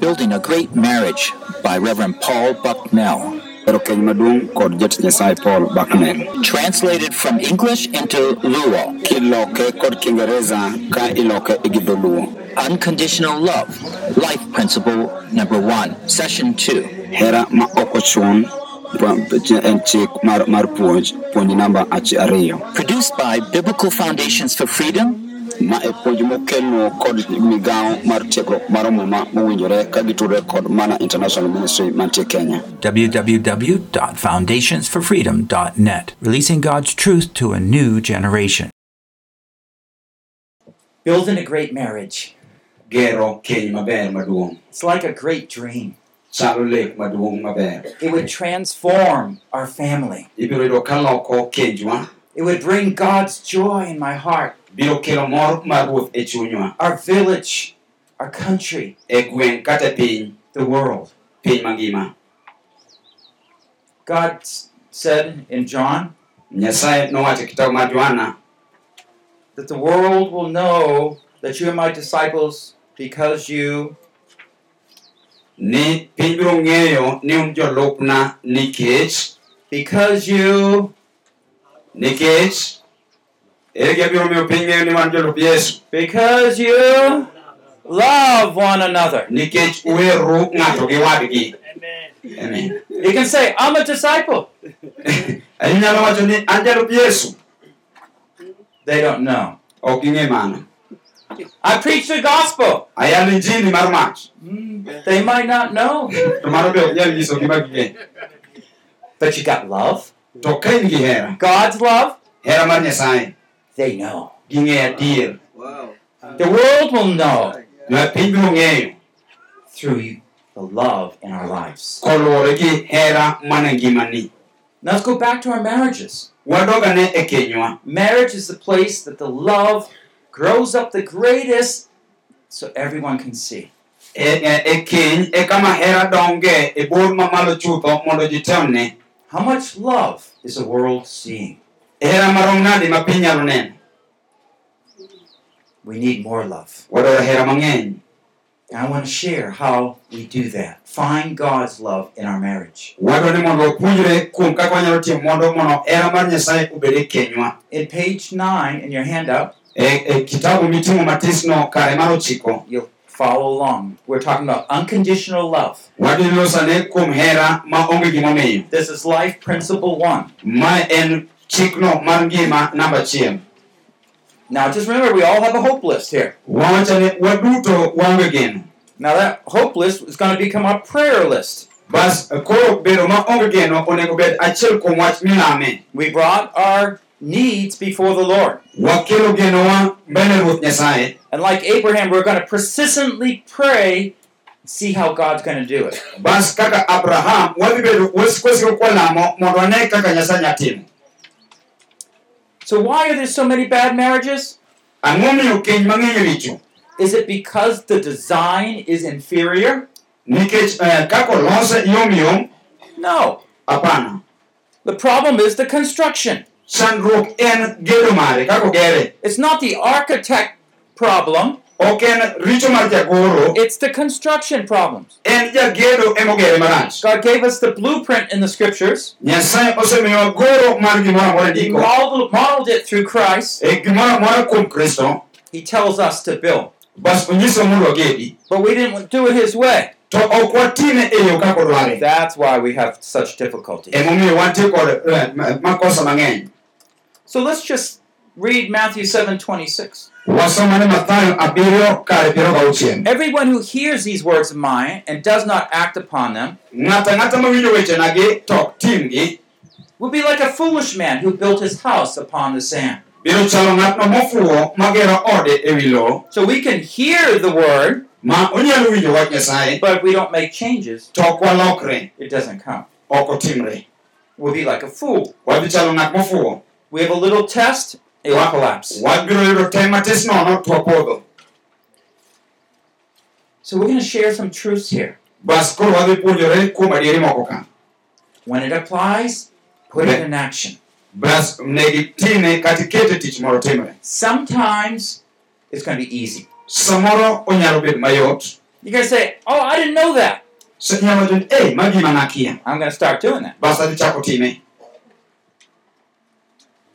Building a Great Marriage by Reverend Paul Bucknell. Ero keny maduong' kod jatich Paul Bucknell. Translated from English into Luo. Kiloke kod Kiingereza ka iloke gi dholuo. Unconditional Love. Life Principle Number One. Session Two. Hera ma ok ochun en chik mar, mar puonj, puonj namba achi. Produced by Biblical Foundations for Freedom Ma e puonj mokelno kod migawo mar tiegruok mar muma mowinjore ka gitudore kod Mana International Ministry mantie Kenya. www.foundationsforfreedom.net, releasing God's truth to a new generation. Building a great marriage. Gero keny maber maduong'. It's like a great dream. Chalo lek maduong' maber. It would transform our family. Ibiro yudo ka loko kenjwa, It would bring God's joy in my heart, biro kelo mor mar ruoth e chunywa, our village, our country, e gweng' kata piny, the world. piny mangima. God said in John Nyasaye nowacho kitabu mar Johana that the world will know that you are my disciples because you ni piny biro ng'eyo ni un jolupna nikech because you nikech because you love one another. nikech uheru ng'ato gi wadgi Amen. You can say, I'm a disciple. inyalo wacho ni an jalup Yesu They don't know. ok ging'e mano I preach the gospel. ayalo injili mar mach mm, They might not know. to mano be ok nyal nyiso gima ging'e But you got love, to ka in gi hera God's love, hera mar Nyasaye they know. ging'e adier The world will know ma piny biro through the love in our lives. koluwore gi hera mana ngimani Now let's go back to our marriages. Marriage is the place that the love grows up the greatest so everyone can see. keny kama hera donge bor mamalo chutho mondo ji temne How much love is the world seeing? Hera marom nade ma piny nyalo neno We need more love. wadwaro hera mang'eny And I want to share how we do that. Find God's love in our marriage. wadwaro ni mondo wapuonjre kuom kaka wanyalo timo mondo mondo hera mar nyasaye obed kenywa In page 9 in your handout, kitabu miting'o matisno kare mar ochiko you'll follow along. We're talking about unconditional love. wadhi losane kuom hera ma onge gimomiyo This is life principle 1. Chikno mar ngima namba achiel Now, just remember, we all have a hope list here. wawacho waduto waonge Now, that hope list is going to become a prayer list. bas koro bedo ma onge geno bed achiel kuom wach milame We brought our needs before the Lord. wakelo genowa mbele nyasaye And like Abraham, we're going to persistently pray see how God's going to do it. bas kaka abraham wadhi bedo wasiko kwalamo mondo wane kaka nyasaye nyatimo So, why are there so many bad marriages? ang'o miyo keny mang'eny richo Is it because the design is inferior? eh, kaka olose yomyom No. The problem is the construction. chandruok en gedo mare kaka ogere It's not the architect problem, ok en richo mar jagoro it's the construction problems. en jagedo emogere marach God gave us the blueprint in the scriptures. nyasaye osemiyowa goro mar gimoro amora He modeled, it through Christ. gimoro amora kuom kristo He tells us to build. bas onyiso mondo wagedi But we didn't do it His way. to ok watime yo kaka odware That's why we have such difficulty. emomiyo wantie kod eh, ma- makosa mang'eny So let's just read Matthew 7 26. Wasomane mathayo abiriyo kare piero gauchiel Everyone who hears these words of mine and does not act upon them ng'ato ang'ata mawinjo wechenagi to ok timgi will be like a foolish man who built his house upon the sand. biro chalo ng'atno mofuwo magero ode ewi lowo. So we can hear the word, ma onyalo winjo wach nyasaye. but if we don't make changes, to ok walokre. It doesn't come. We'll be like a fool. wadhi chalo ng'at mofuwo. We have a little test, will collapse. wabiro yudo tem matis nono to wapodho So we're going to share some truths here. bas koro wadhi puonjore kuom adieri moko ka When it applies, put it in action. bas negi time kata ikete tich timre Sometimes it's going to be easy. samoro onyalo bedo mayot You're going to say, Oh, I didn't know that. So inyalo wacho ni ei ma I'm going to start doing that. bas adhi chako time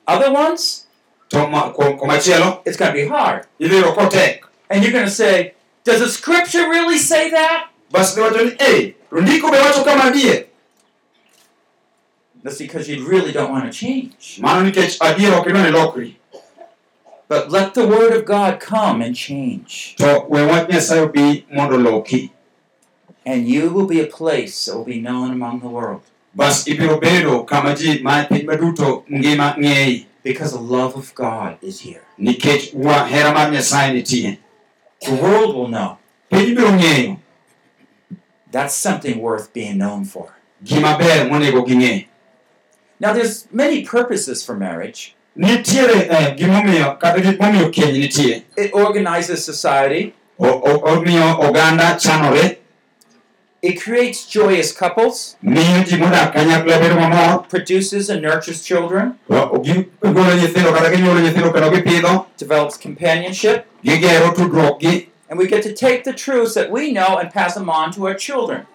Other ones, to ma- ko- komachielo it's going to be hard. idhi yudo kotek And you're going to say, Does the scripture really say that? bas idhi wacho ni ei to ndiko be wacho kama adier That's because you really don't want to change. mano nikech adier ok idwa ni But let the word of God come and change. to we wach nyasaye obi mondo loki And you will be a place that will be known among the world. Because the love of God is here. The world will know. That's something worth being known for. Now, there's many purposes for marriage. eh, It organizes society. It creates joyous couples, produces and nurtures children, develops companionship, and we get to take the truths that we know and pass them on to our children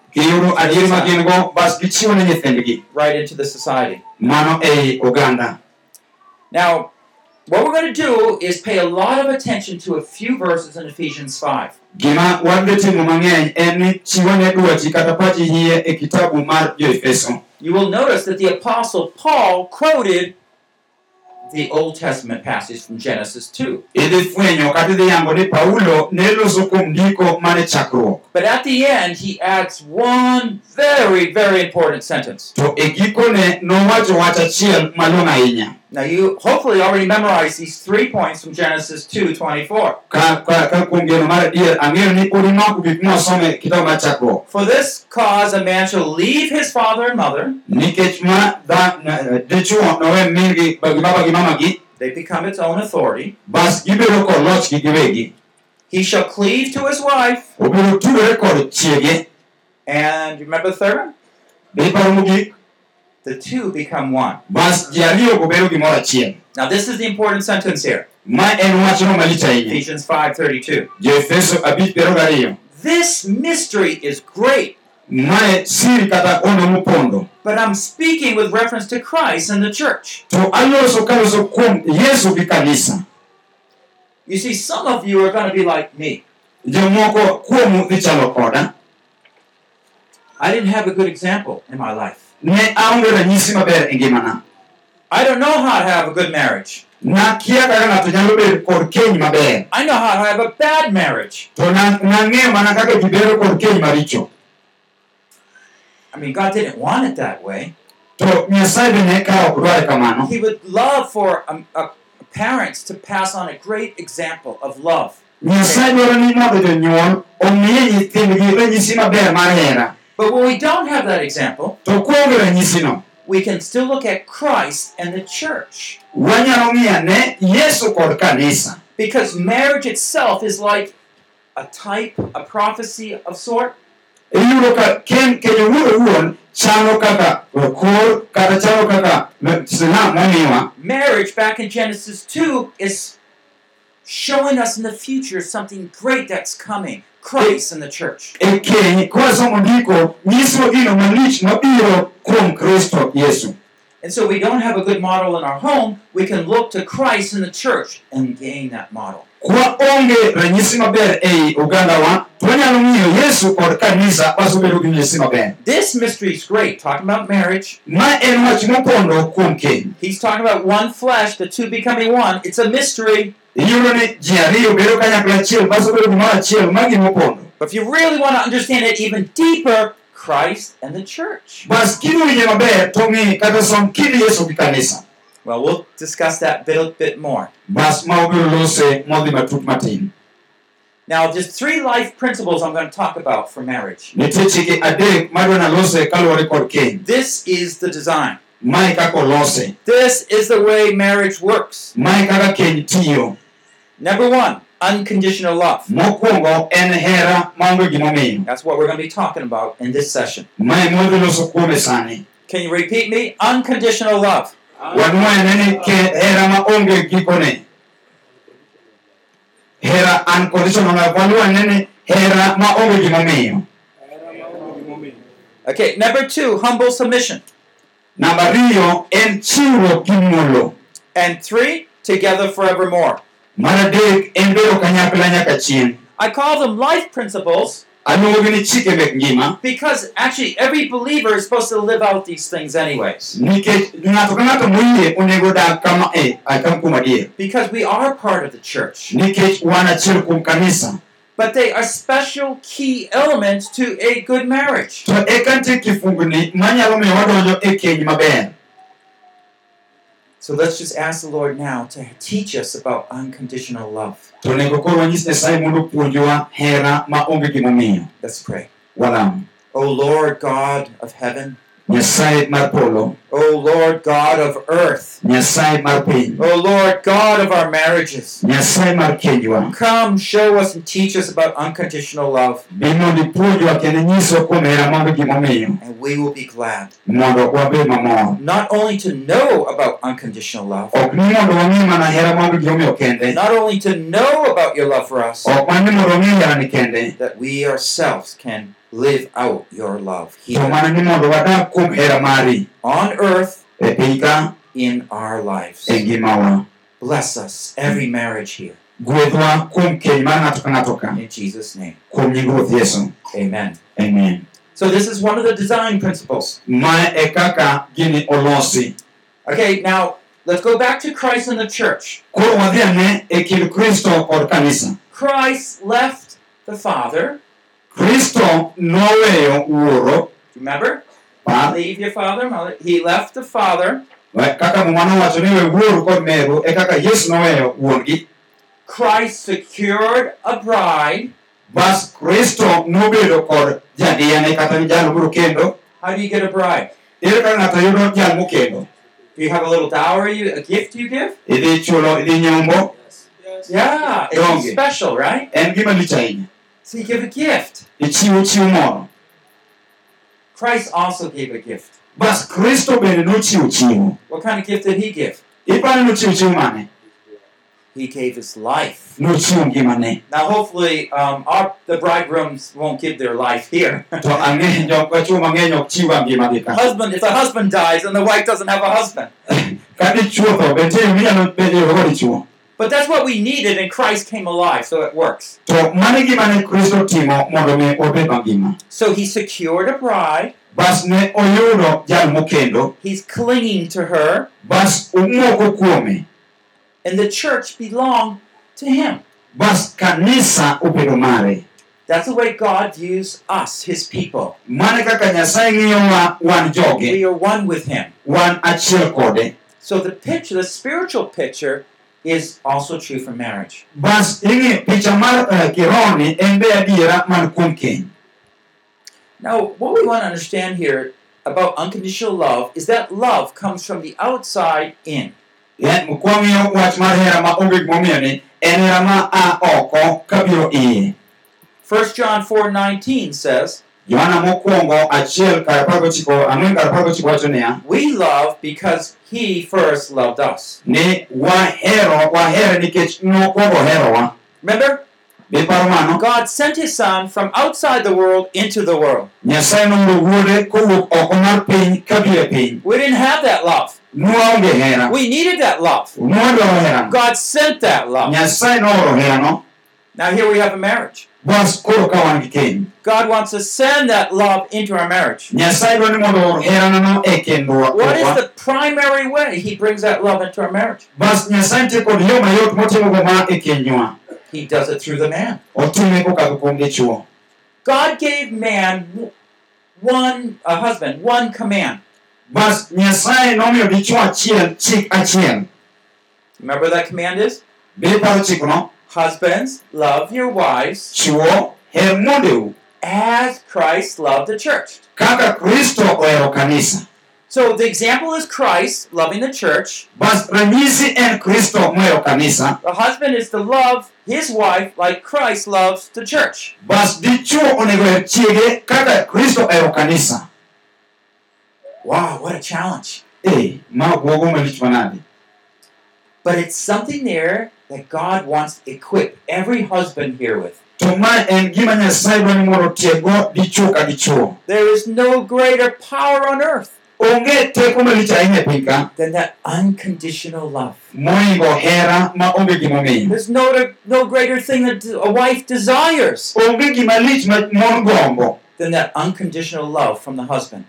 right into the society. Now, what we're going to do is pay a lot of attention to a few verses in Ephesians 5. Gima mang'eny en ni chiwo ne dwachi kata e kitabu mar jo-efeso You will notice that the Apostle Paul quoted the Old Testament passage from Genesis 2. idhi fwenyo kata idhi yango ni paulo ne loso kuom ndiko mane chakruok But at the end, he adds one very, very important sentence. to e gikone nowacho wach achiel malong'o ahinya Now, you hopefully already memorized these three points from Genesis 2:24. ka, ka, ka kuom geno mar adier ang'eyo ni pod imako gik mosom e kitabu mar chakruok For this cause, a man shall leave his father and mother; nikech ma dha- na- dichuo nowe mingi gi baba gi mama gi they become its own authority. bas gibedo kod lochgi giwegi He shall cleave to his wife, and remember the third one? Be iparo mogik The two become one. bas ji ariyogo bedo gimoro Now, this is the important sentence here. ma en wachno malich ahinya Ephesians 5:32. jo-efeso abich piero gariyo This mystery is great, mae siri kata ono mopondo but I'm speaking with reference to Christ and the church. to aloso kaloso kuom yesu gi You see, some of you are going to be like me. jomoko kuomu dhi koda I didn't have a good example in my life. Ne aonge ranyisi maber e ngimana I don't know how to have a good marriage. nakia kaka ng'ato nyalo bedo kod keny maber I know how to have a bad marriage. to nang'eyo mana kaka ji bedo kod keny maricho I mean, God didn't want it that way. to nyasaye ka ok dware kamano He would love for um, uh, parents to pass on a great example of love. nyasaye dwaro ni mondo jonyuol omiye nyithindgi ranyisi maber mar hera But when we don't have that example, to kuonge ranyisino we can still look at Christ and the church. wanyalo ng'iyo ane yesu kod kanisa Because marriage itself is like a type, a prophecy of sort. iyudo ka ken keny owuon owuon chalo kaka kor kata chalo kaka silam momiwa Marriage back in Genesis 2 is showing us in the future something great that's coming Christ in the church. keny kwasomo ndiko nyiso gino malich mabiro kuom kristo yesu And so we don't have a good model in our home, we can look to Christ in the church and gain that model. kwa onge ranyisi maber ei ogandawa to wanyalo ng'iyo yesu kod kanisa wasebedo gi nyisi maber This mystery is great, talking about marriage. ma en wach mopondo kuom keny He's talking about one flesh, the two becoming one. It's a mystery. Iyudo ni ji ariyo bedo kanyakla achiel wasebedo gimoro achiel ma gimopondo But if you really want to understand it even deeper, Christ and the church. bas kidwinje maber to ng'i kata som kind yesu gi kanisa Well, we'll discuss that bit a bit more. bas ma obiro lose modhi matut matin Now, just three life principles I'm going to talk about for marriage. nitie chike adek madwa nalose kaluwore kod keny This is the design. This is the way marriage works. mae kaka keny tiyo Number one, unconditional love. mokwongo en hera maonge gimomiyo That's what we're going to be talking about in this session. mae modhi loso kuome sani Can you repeat me? Unconditional love. wanwaene ke hera maonge gikone hera unconditional waluwa nene hera ma gimomiyo Okay, number two, humble submission. namba ariyo en chiwruok gi And three, together forevermore. Mar en bedo kanyakla nyaka chien I call them life principles aluongogi ni chike mek ngima because actually every believer is supposed to live out these things anyways. nikech ng'ato ka ng'ato moyie onego dag kama eh, e kam kuom adier Because we are part of the church. nikech wan achiel kuom kanisa But they are special key elements to a good marriage. to eka nitie kifungni manyalo miyo wadonjo e keny maber So let's just ask the Lord now to teach us about unconditional love. to onego koro wanyis nyasaye mondo puonjwa hera ma onge gimomiyo Let's pray. O Lord God of heaven, nyasaye mar polo. O Lord God of earth, nyasaye mar piny O Lord God of our marriages, nyasaye mar kenywa come show us and teach us about unconditional love, bi mondo ipuonjwa kendo inyiswa kuom hera maonge gimomiyo and we will be glad. Mondo wabed mamor not only to know about unconditional love, ok ni mondo wang'e mana hera maonge gimomiyo kende. Not only to know about your love for us, ok mana ni mondo wang'e herani kende. That we ourselves can live out your love here mana ni mondo wadag kuom hera mari on earth in our lives. Bless us, every marriage here. gwedhwa kuom keny mar ng'ato ka ng'ato ka In Jesus' name, kuom nying ruoth yesu amen. amen So, this is one of the design principles. mae kaka gini olosi Okay, now let's go back to Christ and the church. koro wadhi ane kind kristo kod kanisa Christ left the Father. Kristo noweyo wuoro Remember? par Leave your father, mother. He left the Father. kaka muma nowacho ni we wuoru kod meru e kaka yesu noweyo wuongi Christ secured a bride. bas kristo nobedo kod jadiyane kata jal biro kendo How do you get a bride? ere kaka ng'ato yudo jal mokendo Do you have a little dowry, you, a gift you give? idhi chulo idhi nyombo Yeah, it's special, right? en gima lich ahinya So you give a gift. ichiwo chiwo moro Christ also gave a gift. bas kristo bende nochiwo chiwo What kind of gift did he give? iparo ni nochiwo chiwo mane He gave his life. Now, hopefully, um, our, the bridegrooms won't give their life here. to ang'e jok machuo mang'eny ok chiwa husband, if the husband dies and the wife doesn't have a husband. ka dichuo tho be nitie yo minyalo bedo yudo go dichuo But that's what we needed, and Christ came alive, so it works. to mano gima ne kristo timo mondo mi wabed mangima So he secured a bride. bas ne oyudo jal mokendo He's clinging to her, bas omoko kuome and the church belonged to him. bas kanisa obedo mare That's the way God views us, his people. mano kaka nyasaye ng'iyowa wan joge We are one with him. wan achiel kode So the picture, the spiritual picture, is also true for marriage. bas ing'i picha mar eh, kironi en be adiera man kuom keny Now, what we want to understand here about unconditional love is that love comes from the outside in. En- kwang'iyo wach mar ma onge gimomiyo ni en hera ma a oko kabiro iye 1 John 4:19 says, Yohana mokwongo achiel kar apar gochiko ang'wen kar apar gochiko wacho niya We love because he first loved us. ni wahero wahere nikech nokwongo herowa Remember, mano God sent his son from outside the world into the world. nyasaye nooro wuode kowuok oko mar piny kabiro e piny We didn't have that love. nwaonge hera We needed that love. nwadwaro herano God sent that love. nyasaye nooro herano Now here we have a marriage. Bas koro ka wan gi keny God wants to send that love into our marriage. nyasaye dwa ni mondo oor heranano kendwa What is the primary way he brings that love into our marriage? bas nyasaye nitie kod yo mayot motimogo ma kenywa He does it through the man. otime kokadho kuom dichuo God gave man one, a husband, one command. bas nyasaye nomiyo dichuo achiel chik achiel Remember what that command is? Be paro chikno Husbands, love your wives chuo her mondeu as Christ loved the church. kaka kristo ohero kanisa So the example is Christ loving the church. bas ranyisi en kristo mohero kanisa The husband is to love his wife like Christ loves the church. bas dichuo onego her chiege kaka kristo ohero kanisa Wow, what a challenge. ma buogo malich manade But it's something there that God wants to equip every husband here with. to ma en gima nyasaye dwa ni mondo otieggo dichuo ka dichuo There is no greater power on earth onge teko malich ahinya piny ka than that unconditional love. moingo hera ma onge gimomiyo There's no, no greater thing that a wife desires onge gima lich ma mon gombo than that unconditional love from the husband.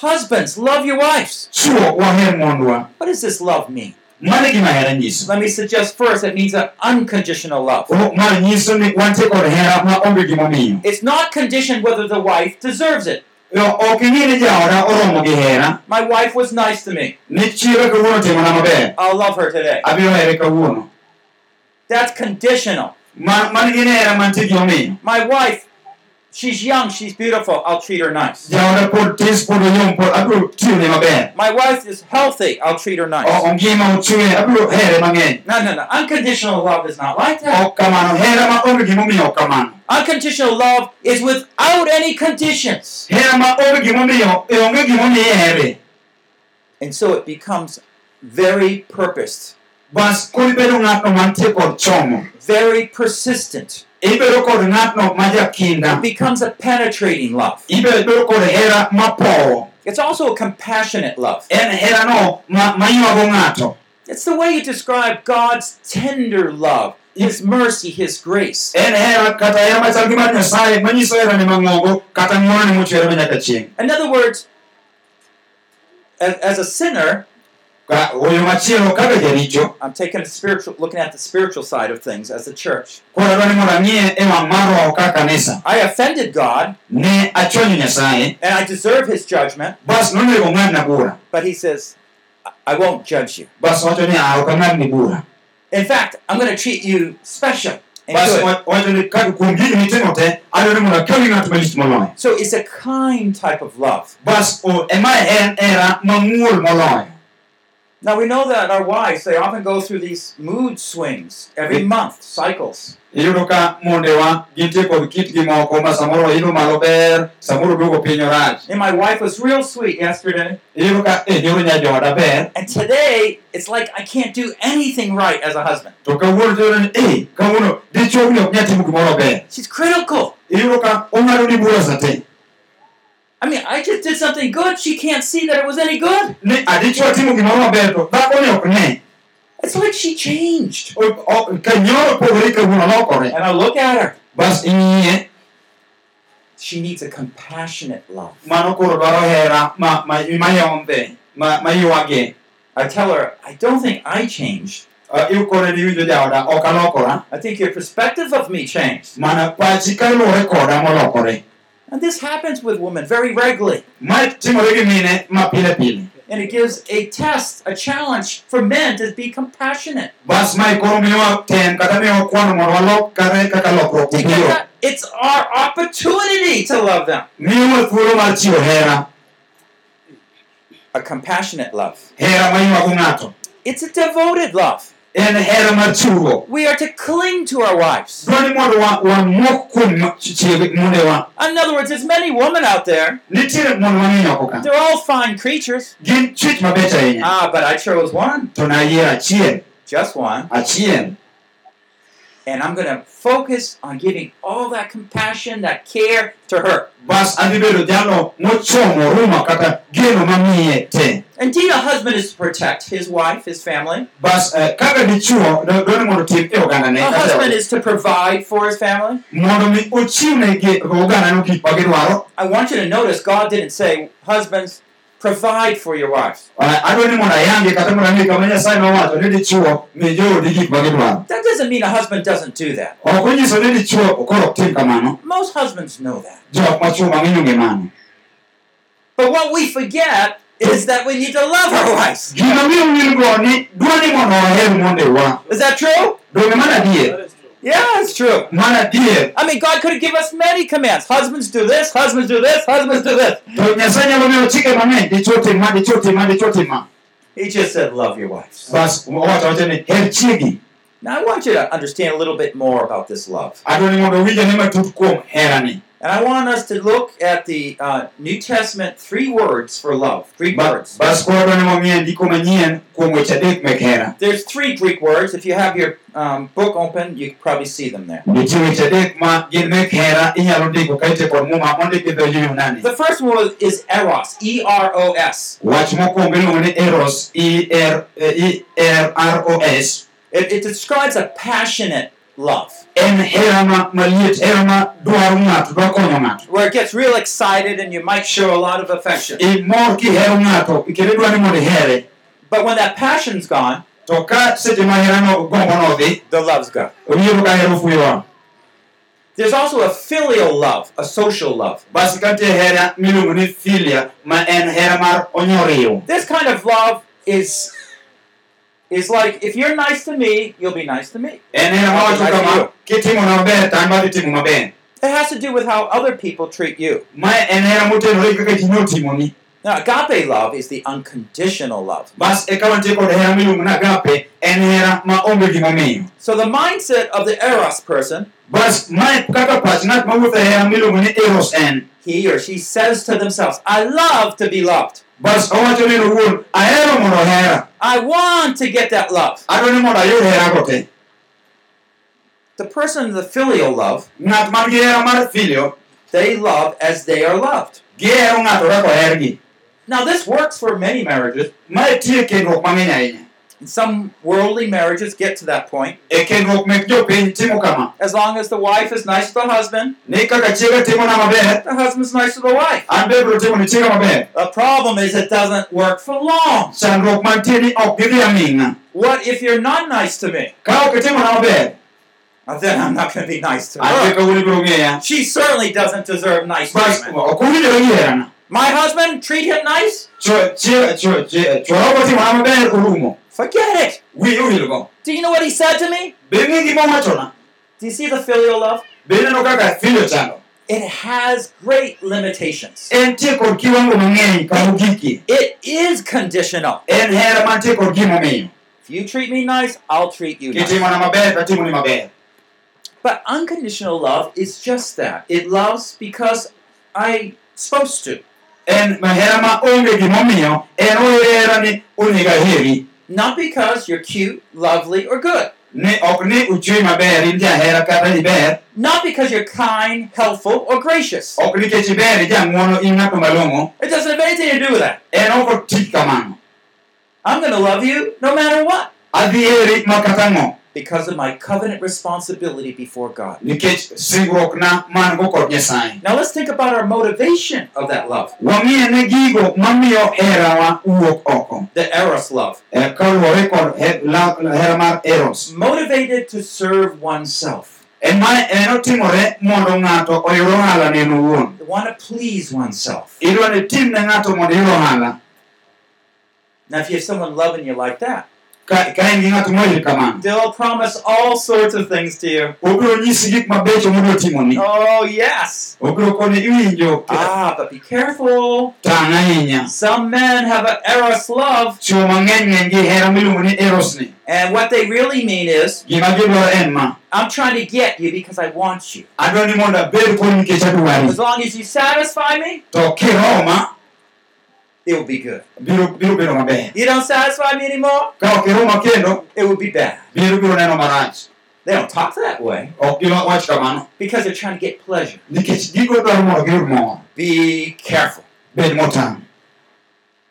Ka onyalo bedo gi dichuo mohere ma onge gimomiyo Husbands, love your wives. What does this love mean? nyiso Let me suggest first it means an unconditional love. Oh, o- nyiso ni wantie kod hera ma It's not conditioned whether the wife deserves it. Yo, ok ing'i ni jaoda oromo gi hera My wife was nice to me. ni chiro kawuono timona maber I'll love her today. abiro here kawuono That's conditional. Ma- mano gin hera mantie gimomiyo My wife, she's young, she's beautiful, I'll treat her nice. jaoda pod tis pod oyom pod abiro tiyone maber My wife is healthy, I'll treat her nice. ongima ochwe abiro here mang'eny No, no, no. Unconditional love is not like that. ok kamano hera ma onge gimomiyo ok kamano Unconditional love is without any conditions. hera ma onge gimomiyo onge gimomiyo here And so it becomes very purposed, bas koribedo ng'atno mantie kod chomo very persistent. Ibedo kod ng'atno ma It becomes a penetrating love. ibedo kod hera mapowo It's also a compassionate love. en herano ma maywago ng'ato It's the way you describe God's tender love, His mercy, His grace. en hera kata hera machal gi mar nyasaye manyiso herane mang'ongo kata ng'wonone mochwere manyaka chieng' In other words, as, a sinner, oyo machielo kaka jaricho I'm taking a spiritual, looking at the spiritual side of things as a church. koro adwa ni mondo ang'iye wang' mar roho kaka kanisa I offended God, ne achwanyo nyasaye and I deserve His judgment, bas nonego ng'adna bura but He says, "I- won't judge you. bas wacho ni ok bura In fact, I'm going to treat you special. And bas good. wa- wacho ni ka kuom gigi mitimo te adwa ni mondo akawni ng'at malich moloyo So it's a kind type of love. Now we know that our wives, they often go through these mood swings every month, cycles. iyudo ka mondewa gintie kod kitgi moko ma samoro idho malo ber samoro duogo piny orach And my wife was real sweet yesterday. iyudo ka e eh, nyajoda ber And today, it's like I can't do anything right as a husband. to kawuono tiyudo ni eh, e kawuono dichuogni ok nyal timo gimoro ber She's critical. iyudo ka ong'ado ni bura sate I mean, I just did something good. She can't see that it was any good. ni adichwo timo gimoro maber to dhakoni ok ne It's like she changed. O- o- ka nyoro pogore kawuono lokore And I look at her. bas She needs a compassionate love. mano koro dwaro hera ma- ma- mayombe ma- maywage I tell her, I don't think I changed. Uh, Ikore ni winjo jaoda ok alokora I think your perspective of me changed. mana pachi kaluwore koda molokore And this happens with women very regularly. ma timore gi mine ma pile pile And it gives a test, a challenge for men to be compassionate. bas mae koro miyowa tem kata miyowa kwano mondo walokare kaka lokruok To get obiro that, it's our opportunity to love them. miyowa thuolo mar chiwo hera A compassionate love. hera maywago ng'ato It's a devoted love. En mar chiwruok We are to cling to our wives. dwa ni mondo wa- wamok kuom chiege mondewa In other words, there's many women out there. nitiere mon mang'eny oko ka They're all fine creatures. gin chwech mabech ahinya Ah, but I chose one. to nayiero achiel Just one. And I'm going to focus on giving all that compassion, that care to her. bas adhi bedo jalno mochomo ruma kata geno mamiye te Indeed, a husband is to protect his wife, his family. eh, kaka dichuo dwa dwa ni mondo otim ogandane A husband is to provide for his family. mondo mi ochiwne gi ogandane gik ma gidwaro I want you to notice God didn't say, husbands, provide for your wives. Adwa ni mondo ayange kata mondo ang'e kama nyasaye nowacho ni dichuo mi joodi gik ma gidwaro That doesn't mean a husband doesn't do that. ok onyiso ni dichuo koro ok tim kamano Most husbands know that. jok machuo mang'eny onge mano But what we forget is that we need to love our wives. gima miyo wilgo ni dwa ni mondo waher mondewa Is that true? Donge mana adier Yeah, it's true. I mean, God could have given us many commands. Husbands do this, husbands do this, husbands do this. He just said, love your wives. bas owacho wacho ni her chiegi Now, I want you to understand a little bit more about this love. Adwa ni mondo winj ane matut kuom herani And I want us to look at the uh, New Testament three words for love. Three Ba- words. bas koro adwa ni wang'e ndiko manyien kuom weche adek mek hera There's three Greek words. If you have your um, book open, you can probably see them there. nitie weche adek ma gin mek hera inyalo ndiko ka ite kod muma mondik gi dho yunani The first one is eros. E R O S. wach mokwongo iluongo ni eros r r r o s It, it describes a passionate love en hera ma maliet hera ma dwaro ng'ato dwa konyo ng'ato where it gets real excited and you might show a lot of affection. imor kihero ng'ato kendo idwa ni mondo ihere But when that passion's gone, to ka seche ma herano gombo nodhi the love's gone. owinjo ka hero There's also a filial love, a social love. basi kantie hera miluongo ni filia ma en hera mar onyoriw This kind of love is is like if you're nice to me, you'll be nice to me. en hera mawacho kama kitimona maber to an badhi timo maber It has to do with how other people treat you. ma en hera motenore gi kaka ji notimoni Now, agape love is the unconditional love. bas eka wantie kod hera miluongo ni agape en hera ma onge gimomiyo So the mindset of the eros person, bas mae kaka pach ng'at mawuotho hera miluongo ni eros en he or she says to themselves, "I love to be loved. Bas owacho ni en owuon ahero mondo hera I want to get that love." adwa ni mondo ayud herago te The person in the filial love, ng'at man gi hera mar filio they love as they are loved. gihero ng'ato kaka ohergi Now, this works for many marriages. Mae tie kendruok mang'eny ahinya And some worldly marriages get to that point. e kendruok mek jopiny timo kama As long as the wife is nice to the husband, ni kaka chiega the husband's nice to the wife. an be biro timo ni chiega maber The problem is it doesn't work for long. chandruok mantie ni ok gidhi aming'a What if you're not nice to me? ka ok itimona maber Well, then I'm not going to be nice to her. kawuono ibiro ng'eya She certainly doesn't deserve nice treatment. ok owinjore gi herana My husband, treat him nice? Chwora okotimona maber orumo Forget it. Do you know what he said to me? be ng'i gima owachona Do you see the filial love? kaka filio It has great limitations. kiwango It is conditional. en hera mantie kod gimomiyo If you treat me nice, I'll treat you nice. kitimona maber tatimoni maber But unconditional love is just that. It loves because I'm supposed to. en hera ma onge gimomiyo en ohera ni onego aheri Not because you're cute, lovely, or good. ni ok ni uchwe maber in jahera kata iber Not because you're kind, helpful, or gracious. ok nikech iber ijang'uono in ng'ato malong'o It doesn't have anything to do with that. en ok otik kamano I'm going to love you no matter what adhi heri ma kata ng'o because of my covenant responsibility before God. nikech singruokna man go kod nyasaye. Now let's think about our motivation of that love, wang'iye ne gigo mamiyo herawa wuok oko. The Eros love. Kaluwore kod he- la- hera mar eros. Motivated to serve oneself, en ma en otimore mondo ng'ato oyud ohala ne en owuon. Want to please oneself. idwa ni tim ne ng'ato mondo iyud ohala. Now, if you have someone loving you like that, ka ka en gi ng'ato moil kamano they'll promise all sorts of things to you. obiro nyisi gik mabecho modwa timoni Oh, yes. obiro koni iwinjo Ah, but be careful. Some men have an Eros love, chuo mang'eny ng'eny gi hera miluongo ni eros ni and what they really mean is, gima gidwaro en ma I'm trying to get you because I want you. adwa ni mondo abed kodi nikech adwari As long as you satisfy me, it will be good. biro biro bedo maber You don't satisfy me anymore, ka ok iroma it will be bad. biro biro neno marach They don't talk that way oh, kamano because they're trying to get pleasure. nikech gigo dwaro mondo giyud mor Be careful.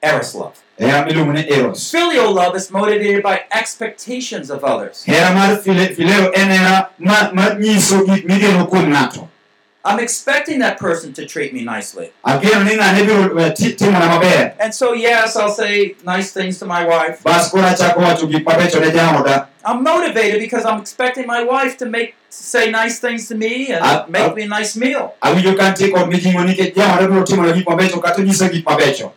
Eros love. hera miluongo ni eros Filial love is motivated by expectations of others. I'm expecting that person to treat me nicely. ageno ni ng'ane biro ti- timona maber And so, yes, I'll say nice things to my wife. bas koro achako wacho gik mabecho ne jaoda I'm motivated because I'm expecting my wife to make say nice things to me and Uh, make uh, me a nice meal. awinjo ka nitie kod mijing'o nikech jaoda biro timona gik mabecho kata nyisa gik mabecho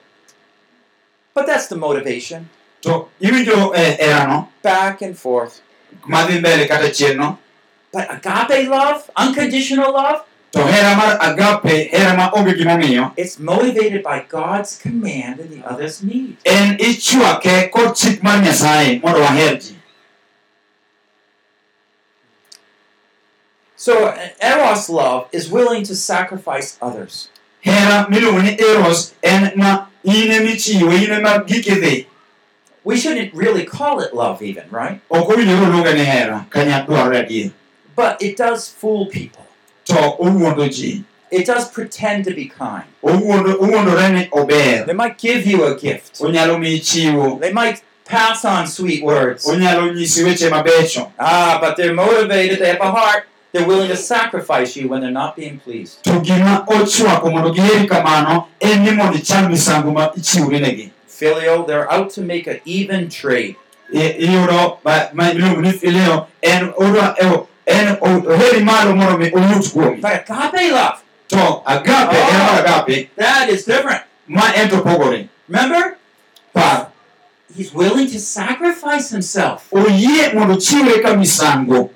But that's the motivation. to iwinjo herano Back and forth. madhi mbele kata chien no But agape love, unconditional love, to hera mar agape hera ma onge gimomiyo it's motivated by God's command and the other's need. en ichwake kod chik mar nyasaye mondo waher ji So, Eros love is willing to sacrifice others. hera miluongo ni eros en ma in emichiwo in ema giki dhi We shouldn't really call it love, even, right? ok owinjore oluonge ni hera ka nya But it does fool people. To owuondo ji It does pretend to be kind. owuondo owuondore ni ober They might give you a gift. onyalo miyi chiwo They might pass on sweet words. onyalo nyisi weche mabecho Ah, but they're motivated. They have a heart. They're willing to sacrifice you when they're not being pleased. to gima ochwako mondo giheri kamano en ni mondo icham misango ma ichiwri negi Filial, they're out to make an even trade. I- iyudo ba- ma iluongo ni filio en odwa en o- oheri malo mondo mi oyud kuomi But agape love, to agape Oh. agape that is different. ma en to pogore Remember? par He's willing to sacrifice himself. oyie mondo chiwre ka misango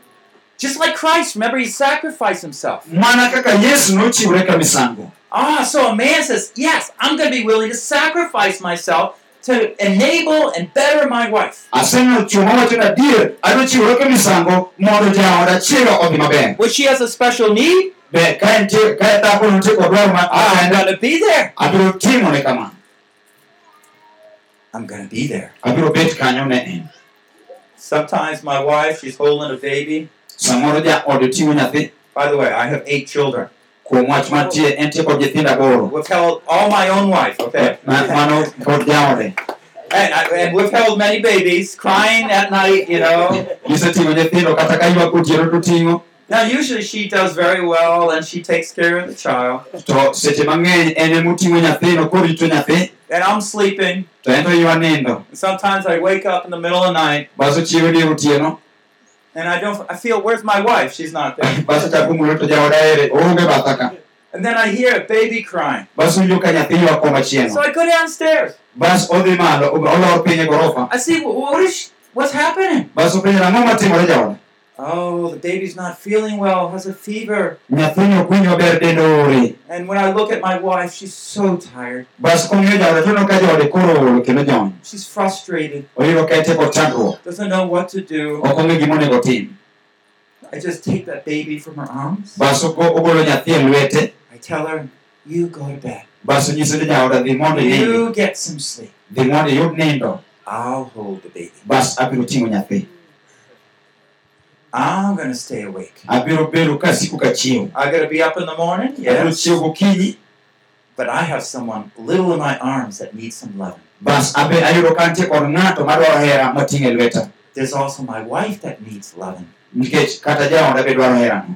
Just like Christ. Remember, he sacrificed himself. mana kaka yesu nochiwre ka misango Ah, so a man says, Yes, I'm going to be willing to sacrifice myself to enable and better my wife. aseneno chuo mawacho ni adier adwa chiwre ka misango mondo jaoda chiega odhi maber When she has a special need, be ka entie ka dhako nitie kod dwaro ma I'm ah, going to be there. abiro timone kamano I'm going to be there. abiro bet kanyo ne en Sometimes my wife, she's holding a baby. samoro ja ode ting'o nyathi By the way, I have eight children. Kuom wach mantie entie kod nyithindo aboro Withheld all my own wife, okay? Ma- mano kod jaode And, I, and withheld many babies, crying at night, you know. giseting'o nyithindo kata ka ywak otieno to ting'o Now, usually she does very well and she takes care of the child. to seche mang'eny en emoting'o nyathino korito nyathi And I'm sleeping. to en to ywa sometimes I wake up in the middle of the night baso chiewo dier otieno and I don't, I feel, where's my wife? She's not there. baso chako mulo to jaoda ere oonge batha ka And then I hear a baby crying. baso winjo ka nyathi ywak koma So I go downstairs. bas odhi malo olor e gorofa I see, what is, what's happening? baso penjo ang'o matimore jaoda Oh, the baby's not feeling well, has a fever. nyathini ok winj maber dende ore And when I look at my wife, she's so tired. bas kong'iyo jaoda toneno ka jaode koro ol kendo jony She's frustrated, oyudo ka entie kod chandruok doesn't know what to do. ok ong'e gima onego tim I just take that baby from her arms. bas oko- ogolo nyathi e lwete I tell her, you go to bed. bas onyiso ni jaoda dhi mondo inindi You get some sleep. dhi mondo iyud nindo I'll hold the baby. bas abiro ting'o nyathi I'm going to stay awake. abiro bedo kasiko I got to be up in the morning, yes. chiewo gokinyi But I have someone little in my arms that needs some loving. bas abe ayudo ka nitie kod ng'ato madwaro hera mating'o e lweta There's also my wife that needs loving. nikech kata jaoda be dwaro herano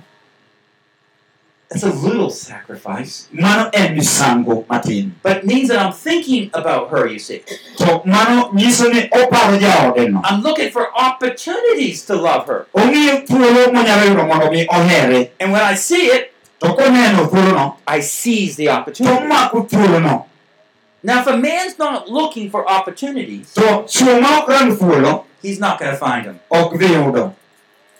It's a little sacrifice, mano en misango matin but it means that I'm thinking about her, you see. So mano nyiso ni oparo jaodeno I'm looking for opportunities to love her. ong'iyo thuolo monyalo yudo mondo mi ohere And when I see it, to koneno thuolono I seize the to opportunity. mako thuolono Now, if a man's not looking for opportunities, to chuo ma ok rang he's not going to find them. ok dhi yudo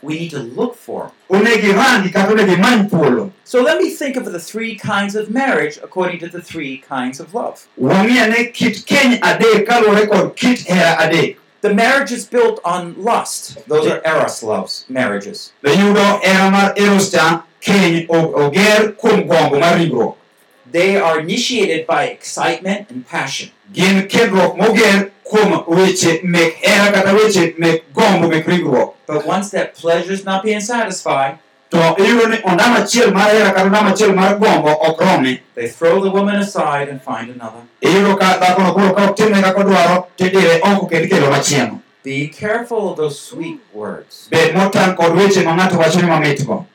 We need to look for them. Onego irangi kata onego imany thuolo So let me think of the three kinds of marriage according to the three kinds of love. wang'i ane kit keny adek kaluwore kod kit hera adek The marriage is built on lust. Those are eros loves, marriages. to yudo hera mar eros cha keny o- oger kuom gombo mar ringruok They are initiated by excitement and passion. Gin kendruok moger kuom weche mek hera kata weche mek gombo mek ringruok But once that pleasure is not being satisfied, to iyudo ni ondamo achiel mar hera kata ondamo achiel mar gombo ok they throw the woman aside and find another. iyudo ka dhakono koro ka ok timne kaka odwaro tidire oko kendo ikelo machielo Be careful of those sweet words. bed motang' kod weche ma ng'ato wacho ni mamitgo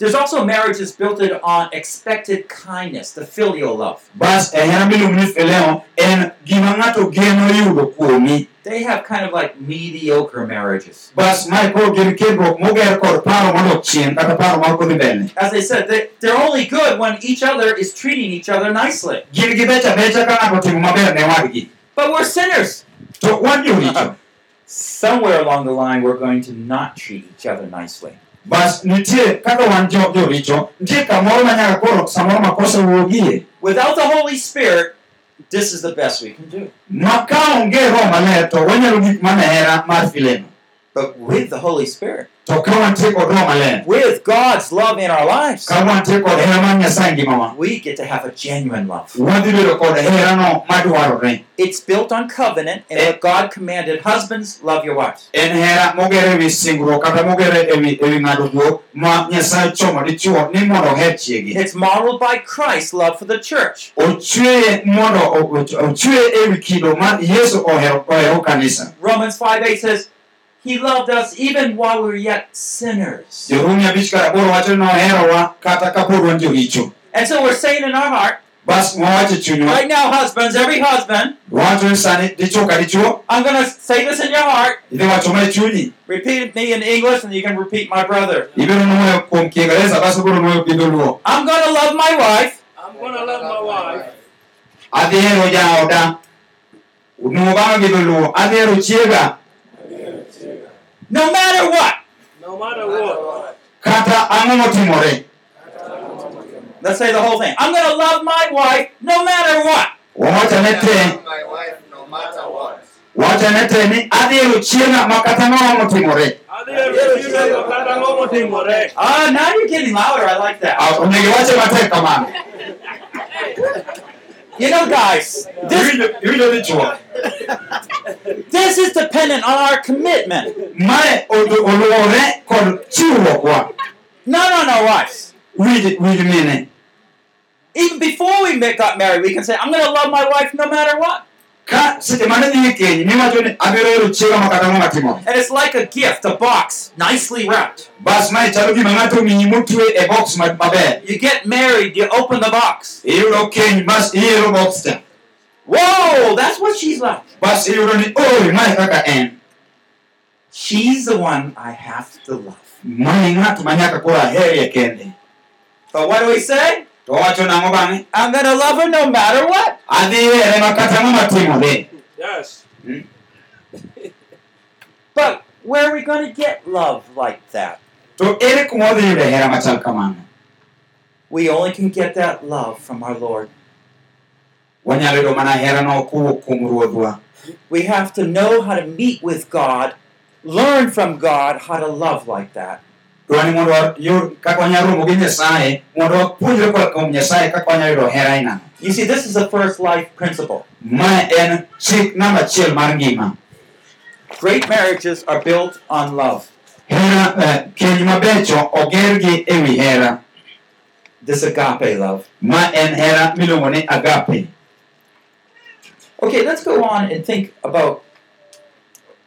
There's also marriages built on expected kindness, the filial love. bas eh, e hera miluongo ni fileo en gima ng'ato geno yudo kuomi They have kind of like mediocre marriages. bas mae koro gin kendruok moger kod paro modok chien paro ma ok odhi mbele As I said, they, they're only good when each other is treating each other nicely. gin gi becha becha ka ng'ato otimo maber ne wadgi But we're sinners. to wan joricho Somewhere along the line, we're going to not treat each other nicely. Bas nitie kaka wan jo- joricho nitie kamoro ma nyaka koro samoro makosa wuogie Without the Holy Spirit, this is the best we can do. ma ka onge roho maler to wanyalo gik mana hera mar fileno But with the Holy Spirit, to ka wantie kod roho with God's love in our lives, ka wantie kod hera mar nyasaye e we get to have a genuine love. wadhi bedo kod herano madwarore It's built on covenant, and what eh. God commanded. Husbands, love your wives. en hera mogere ewi singruok kata mogere ewi ewi ng'ado guok ma nyasaye chomo dichuo ni mondo oher chiegi It's modeled by Christ's love for the church. Romans 5 8 says, He loved us even while we were yet sinners. jorumi abich kar aboro wacho ni noherowa kata kapod wan joricho And so we're saying in our heart, bas wawacho chunywa right now, husbands, every husband, wawacho ni sani dichuo ka dichuo I'm going to say this in your heart. idhi wacho ma Repeat me in English, and you can repeat my brother. ibiro nuoyo kuom kiingereza bas ibiro nuoyo I'm going to love my wife. I'm gonna love my wife. Adhi jaoda nuo bang'e gi dholuo adhi hero chiega no matter what. no matter what. kata ang'o motimore Let's say the whole thing. I'm going to love my wife no matter what. wawachane te my wife no matter what. wachane te ni adhi hero chiega ma kata ang'o motimore Adhiero chiega kata ang'o motimore. Ah, now you're getting louder. I like that. You know, guys, this, Iwinjo- iwinjo dichuo this is dependent on our commitment. mae olu- oluwore kod chiwruokwa Not on our wives. winj winj mine Even before we got married, we can say, I'm going to love my wife no matter what. Ka seche mane dhi keny niwacho ni abiro hero chiega ma kata ang'o matimore And it's like a gift, a box, nicely wrapped. bas mae chalo gima ng'ato omiyi motwe box ma- maber You get married, you open the box. iyudo keny bas ihero box cha Whoa, that's what she's like. bas iyudo ni oi mae kaka en She's the one I have to love. mae ng'at ma nyaka koro aherie kende But what do we say? To nang'o bang'e I'm going to love her no matter what. adhi here ma kata ang'o matimore Yes. Hmm? But where are we going to get love like that? to ere kuma wadhi yude hera machal kamano We only can get that love from our Lord. wanyalo yudo mana herano kowuok kuom ruodhwa We have to know how to meet with God, learn from God how to love like that. Dwani mondo wayud kaka wanyalo romo gi nyasaye mondo wapuonjre koa kuom nyasaye kaka wanyalo yudo hera ainano You see, this is the first life principle. mae en chik namba achiel mar ngima Great marriages are built on love. hera eh, keny mabecho ogergi e wi hera This agape love. ma en hera miluongo ni agape Okay, let's go on and think about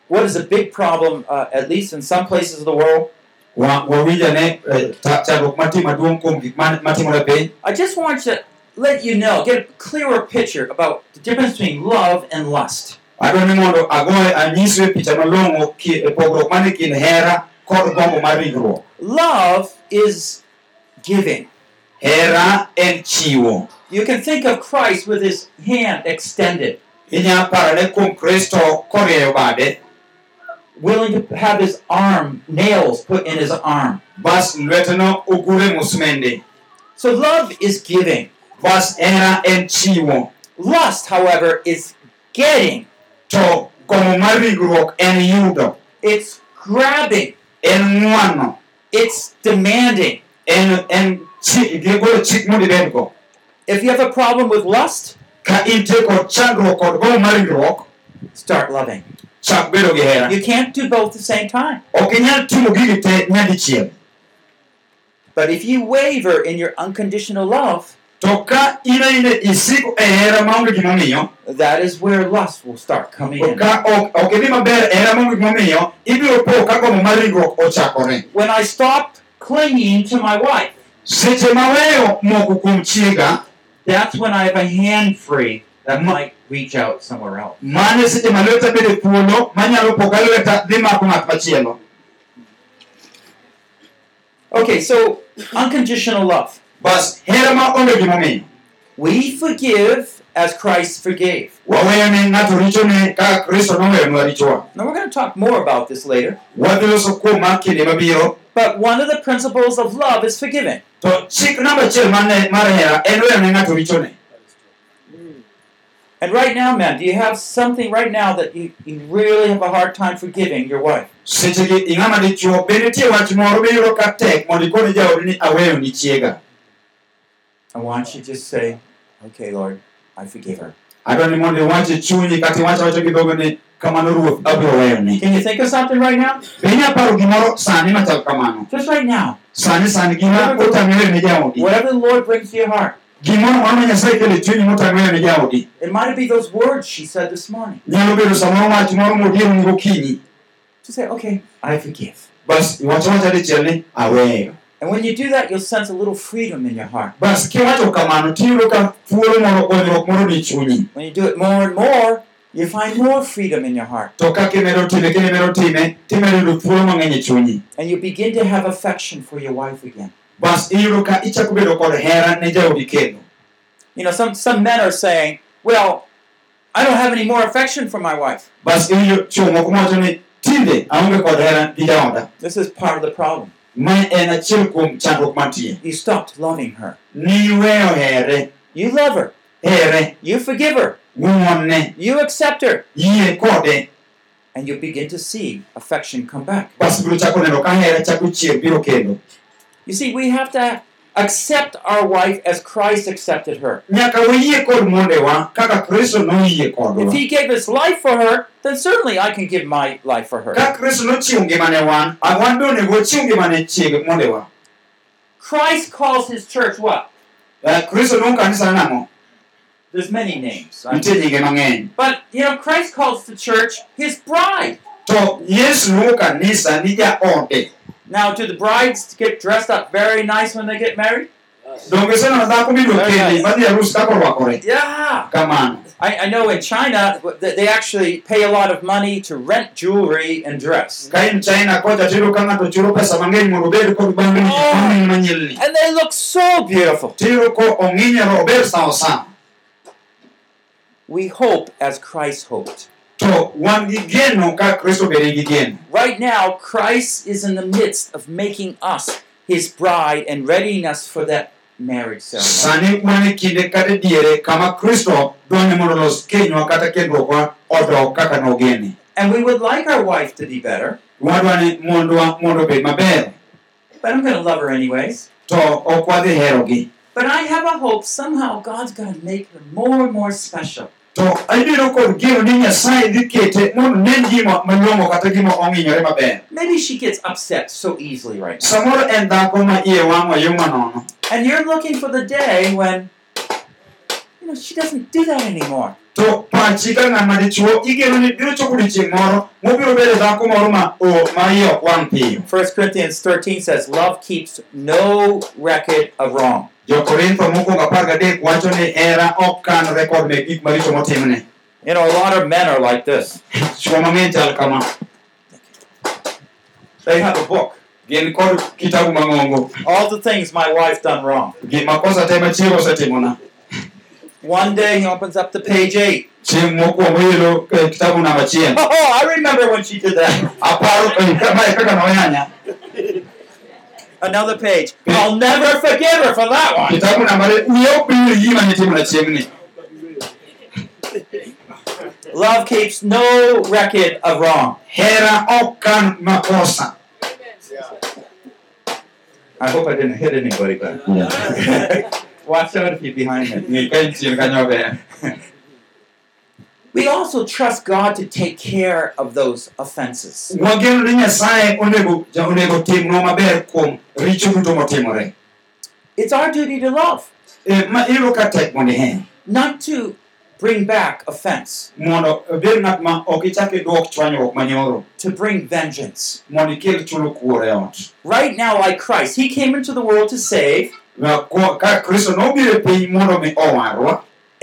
what is a big problem, uh, at least in some places of the world. Eh, ta- chandruok matim maduong' kuom gik ma- matimore piny I just want to let you know, get a clearer picture about the difference between love and lust. adwa ni mondo agoye anyisu e picha malong'o ki- e pogruok mane kind hera kod gombo mar ringruok. Love is giving. hera en chiwo. You can think of Christ with his hand extended, inya kristo korieyo bade willing to have his arm, nails put in his arm. bas lweteno ogure musmende So love is giving. bas hera en Lust, however, is getting. to gombo mar ringruok en yudo It's grabbing. en ng'wano It's demanding. en en chi- gigolo chik mondo ibedgo If you have a problem with lust, ka intie kod chandruok kod gombo mar ringruok start loving. chak bedo gi hera You can't do both at the same time. ok inyal timo gigi te nyadichiel But if you waver in your unconditional love, to ka in aine isiko hera maonge gimomiyo that is where lust will start coming in. ka ok ok idhi maber hera maonge gimomiyo ibiro po ka gombo mar ringruok ochakore When I stopped clinging to my wife, seche maweyo moko kuom chiega that's when I have a hand free that might reach out somewhere else. mane seche ma lweta thuolo manyalo po lweta dhi mako ng'at machielo Okay, so unconditional love. bas hera ma onge gimomiyo We forgive as Christ forgave. waweyo ng'ato richone kaka kristo noweyonwa richowa Now we're going to talk more about this later. wadhi loso kuoma kinde mabiro But one of the principles of love is forgiving. to chik namba achiel mar hera en weyo ng'ato richone And right now, men, do you have something right now that you, you really have a hard time forgiving your wife? sechegi ing'ama dichuo be nitie wach moro miyudo ka tek mondo ikone jaodi ni aweyo ni chiega I want you to just say, okay, Lord, I forgive her. adwa ni mondo iwach chunyi kata iwach awacha gi dhogo ni kamano ruoth abiro weyone Can you think of something right now? be inya paro gimoro sani machal kamano Just right now. sani sani gima otami weyo ne jaodi Whatever the Lord brings to your heart. Gimoro moro ma nyasaye kelo chunyi motami weyo ne jaodi It might be those words she said this morning. nyalo bedo samoro wach moro modiero ni gokinyi Just say, okay, I forgive. bas iwach awacha dichiel ni aweyo And when you do that, you'll sense a little freedom in your heart. bas kiwacho kamano tiyudo ka thuolo moro gonyruok moro ni chunyi When you do it more and more, you find more freedom in your heart. to kaka imedo time kendo imedo time timedo yudo thuolo mang'eny chunyi And you begin to have affection for your wife again. Bas iyudo ka ichako bedo kod hera ne jaodi kendo You know, some, some men are saying, well, I don't have any more affection for my wife. bas iwinjo chuo moko mawacho ni tinde aonge kod hera gi jaoda This is part of the problem. ma en achiel kuom chandruok mantie You stopped loving her. You love her. You forgive her. You accept her. And you begin to see affection come back. Bas biro chako neno ka hera chako chier biro kendo You see, we have to accept our wife as Christ accepted her. nyaka wayie kod mondewa kaka kristo noyie kodwa If he gave his life for her, then certainly I can give my life for her. ka kristo nochiwo ngimane wan a wan be onego wachiw ngimane chieg mondewa Christ calls his church what? Kristo nuo kanisa nang'o There's many names. right? But, you know, Christ calls the church his bride. To yesu luwo kanisa ni jaode Now, do the brides get dressed up very nice when they get married? donge seneno dhako mido kendi madhi arus kaka orwakore Yeah. kamano I, I know in China, they actually pay a lot of money to rent jewelry and dress. ka china kocha tiyudo ka ng'ato chulo pesa mang'eny mondo obed kod bangli Oh. And they look so beautiful. tiyudo ko ong'inyero ober sawasawa We hope as Christ hoped. To wan gi geno ka kristo bede gi geno Right now, Christ is in the midst of making us his bride and readying us for that marriage ceremony. sani wan kinde kata diere kama kristo dwani mondo olos kenywa kata kendruokwa odok kaka nogene And we would like our wife to be better, wadwani mondwa mondo obed maber but I'm going to love her anyways. to ok wadhi herogi But I have a hope somehow God's going to make her more and more special. To abedo kod geno ni nyasaye dhi kete mondo nen gima malong'o kata gima ong'inyore maber Maybe she gets upset so easily right now. samoro en dhako ma iye wang' nono And you're looking for the day when, you know, she doesn't do that anymore. to pachi ka ng'ama dichuo igeno ni biro chopo moro mobiro bedo dhako moro ma ma iye ok wang' piyo 1 Corinthians 13 says, Love keeps no record of wrong. Jo-korintho mokwongo apar gadek wacho ni hera ok kan rekod mek gik maricho motimne You know, a lot of men are like this. chuo mang'eny chal kama They have a book. gin kod kitabu mang'ongo All the things my wife done wrong. gimakosa te machiego osetimona One day he opens up to page 8. chieng' mokwongo iyudo eh, kitabu namba achiel Oh, I remember when she did that. aparo eh, kamae kaka noyanya Another page. I'll never forgive her for that one. kitabu namba re wiye ok bil gima nitimona chieng'ni Love keeps no record of wrong. hera ok kan makosa I hope I didn't hit anybody, but watch out if you're behind me. ng'e ka intie kanyo ber We also trust God to take care of those offenses. It's our duty to love, not to bring back offense, to bring vengeance. Right now, like Christ, He came into the world to save,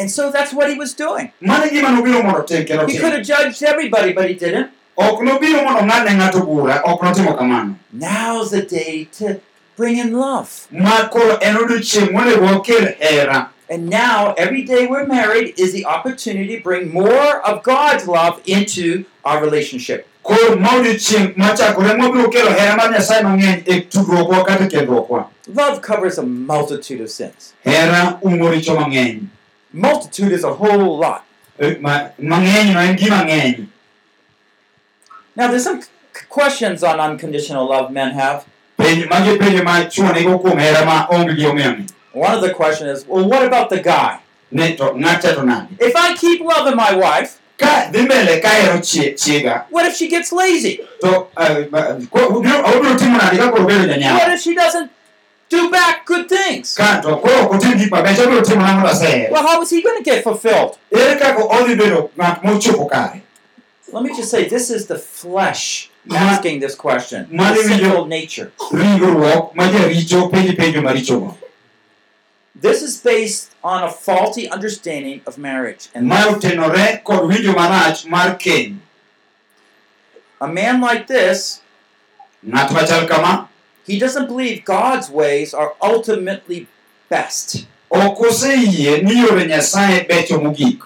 Na ko- ka kristo nobiro piny mondo mi owarwa and so that's what He was doing. mano gima nobiro mondo otim kendo He could have judged everybody, but He didn't. ok nobiro mondo ng'adne ng'ato bura ok notimo kamano Now's the day to bring in love. ma koro en odiochieng' monego wakel hera And now, every day we're married is the opportunity to bring more of God's love into our relationship. koro ma odiochieng' machakore mwabiro kelo hera mar nyasaye mang'eny tudruokwa kata kendruokwa Love covers a multitude of sins. Hera umo richo mang'eny Multitude is a whole lot. Eh, ma- mang'eny no en gima ng'eny Now, there's some questions on unconditional love men have. penj magi penjo ma chuo nigo kuom hera ma onge gi ong'eyoni One of the questions is, well, what about the guy? ne to ng'ate to nade If I keep loving my wife, ka dhi mbele ka hero chie- chiega what if she gets lazy? to eh, ba- ko- obiro obiro timo nade ka koro obedo What if she doesn't do back good things? ka to koro ok otim gik mabecho obiro timo nang'o dasehero Well, how is he going to get fulfilled? ere kaka odhi bedo ng'at mochopo kare Let me just say, this is the flesh asking this question. The sinful nature. ringruok ma jaricho penji penjo marichogo This is based on a faulty understanding of marriage. And ma otenore kod winjo marach mar keny a man like this, ng'at machal kama he doesn't believe God's ways are ultimately best. ok oseyie ni yore nyasaye becho mogik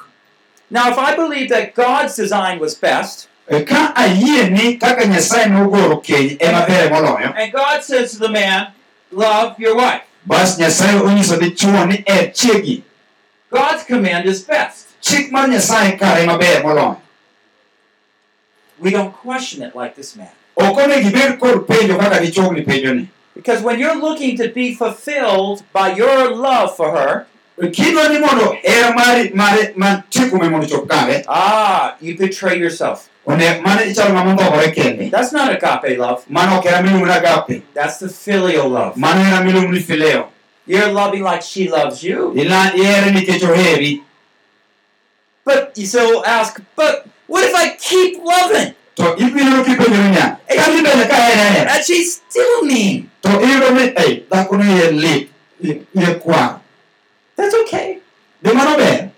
Now, if I believe that God's design was best, ka ayie ni kaka nyasaye nogoro keny ema bere moloyo and God says to the man, Love your wife, bas nyasaye onyiso dichuo ni chiegi God's command is best. chik mar nyasaye kare maber moloyo We don't question it like this man. Ok onego ibed kod penjo kaka dichuogni penjoni Because when you're looking to be fulfilled by your love for her, kidwa ni mondo hera mari mare mantie kuome mondo chop kare ah, you betray yourself. one mano ichalo ng'ama ondhogore kende That's not agape love. mano ok hera miluongo ni agape That's the filial love. mano hera miluongo ni fileo You're loving like she loves you. Ila- ihere nikech oheri But you still ask, but what if I keep loving? To ibiro kipenjori niya kadhi mbele ka hera hera And she's still mean. to iyudo ni ei dhakono iye lit i- iye kwar That's okay. be mano ber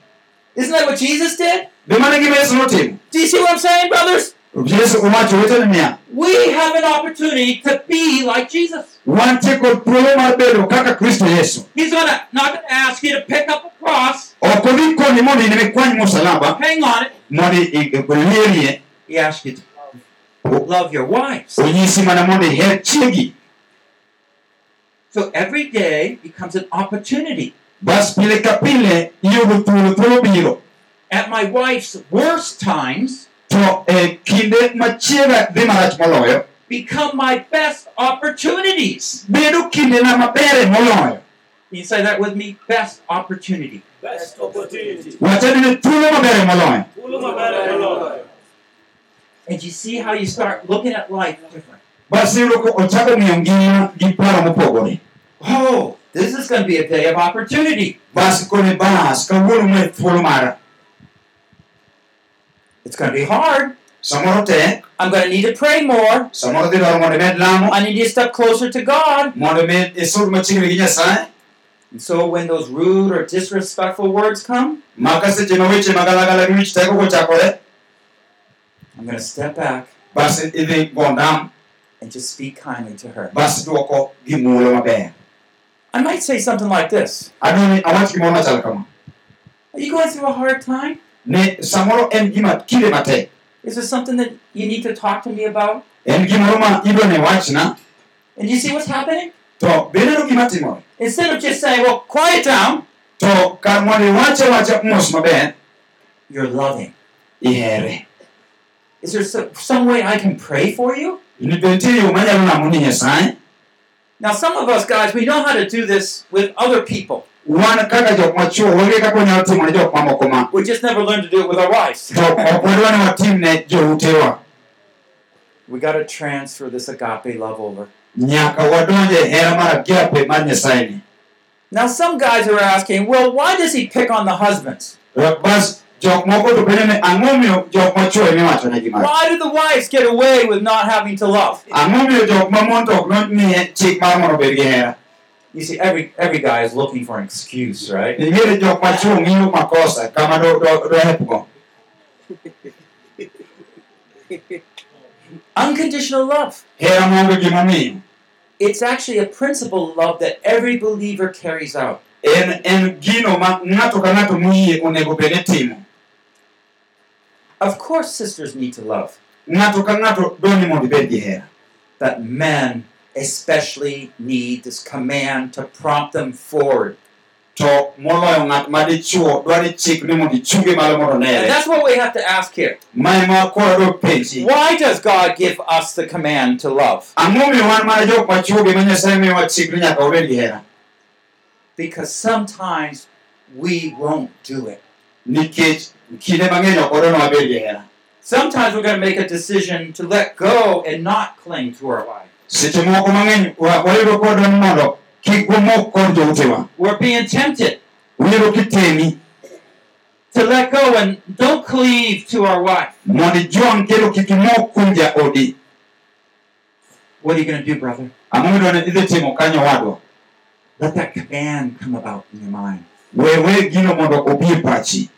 Isn't that what Jesus did? be mano e yesu notimo Do you see what I'm saying, brothers? yesu owacho wetene niya We have an opportunity to be like Jesus. wantie kod thuolo mar bedo kaka kristo yesu He's gonna not gonna ask you to pick up a cross, ok odhi koni mondo in mikwany musalaba hang on it. mondo i- i- ilierie He asks you to love your wives. onyisi mana mondo iher chiegi So every day becomes an opportunity. bas pile ka pile iyudo thuolo thuolo biro At my wife's worst times, to e kinde machiega dhi marach moloyo become my best opportunities. bedo kindena mabere moloyo Can you say that with me? Best opportunity. Best opportunity. wachani ni thuolo mabere moloyo Ulu mabere moloyo. And you see how you start looking at life different. bas iyudo ochako ng'iyo ngima gi paro mopogore Oh, this is going to be a day of opportunity. bas kone bas kawuono ma thuolo mara It's going to be hard. samoro I'm going to need to pray more. samoro dhi dwaro mondo imed lamo I need to step closer to God. mondo imed isud machiegni gi nyasaye And so when those rude or disrespectful words come, ma seche ma weche magalagala gi wich teko kochakore I'm going to step back bas idhi go ndam and just speak kindly to her. bas duoko gi maber I might say something like this adwani awach gimoro machal kama Are you going through a hard time? ne samoro en gima kinde matek Is there something that you need to talk to me about? en gimoro ma idwa wachna And you see what's happening? to beneno gima timore Instead of just saying, well, quiet down, to kar mondo iwache wacha mos maber you're loving. ihere Is there some, some way I can pray for you? Now, some of us guys, we know how to do this with other people. We just never learned to do it with our wives. We got to transfer this agape love over. Now, some guys are asking, well, why does he pick on the husbands? Jok moko to penjo ni ang'o miyo jok machuo ema iwacho negi ma Why do the wives get away with not having to love? ang'o miyo jok mamon to ok nomiye chik mar mondo obed gi hera You see, every every guy is looking for an excuse, right? nitiere jok machuo ng'iyo makosa kama do- do- dohepgo Unconditional love. hera maonge gimomiyo It's actually a principle of love that every believer carries out. en en gino ma ng'ato ka ng'ato moyie onego bed ni timo Of course, sisters need to love, ng'ato ka ng'ato dwani mondo ibed gi but men especially need this command to prompt them forward. to moloyo ng'at madichuo dwani chik ni mondo ichunge malo mondo And that's what we have to ask here. ma koro penji Why does God give us the command to love? ang'o miyo wan mana jok machuogi ma nyasaye miyowa chik ni nyaka wabed gi hera Because sometimes we won't do it. nikech kinde mang'eny ok wadwa ni wabed gi hera Sometimes we're going to make a decision to let go and not cling to our wife. seche moko mang'eny wayudo kodwa ni mondo kik wamok kod joutewa We're being tempted kitemi to let go and don't cleave to our wife. mondo ijwang' kendo kik imok kuom jaodi What are you going to do, brother? ang'o midwa idhi timo kanyo wadwa Let that command come about in your mind. we we gino mondo obi e pachi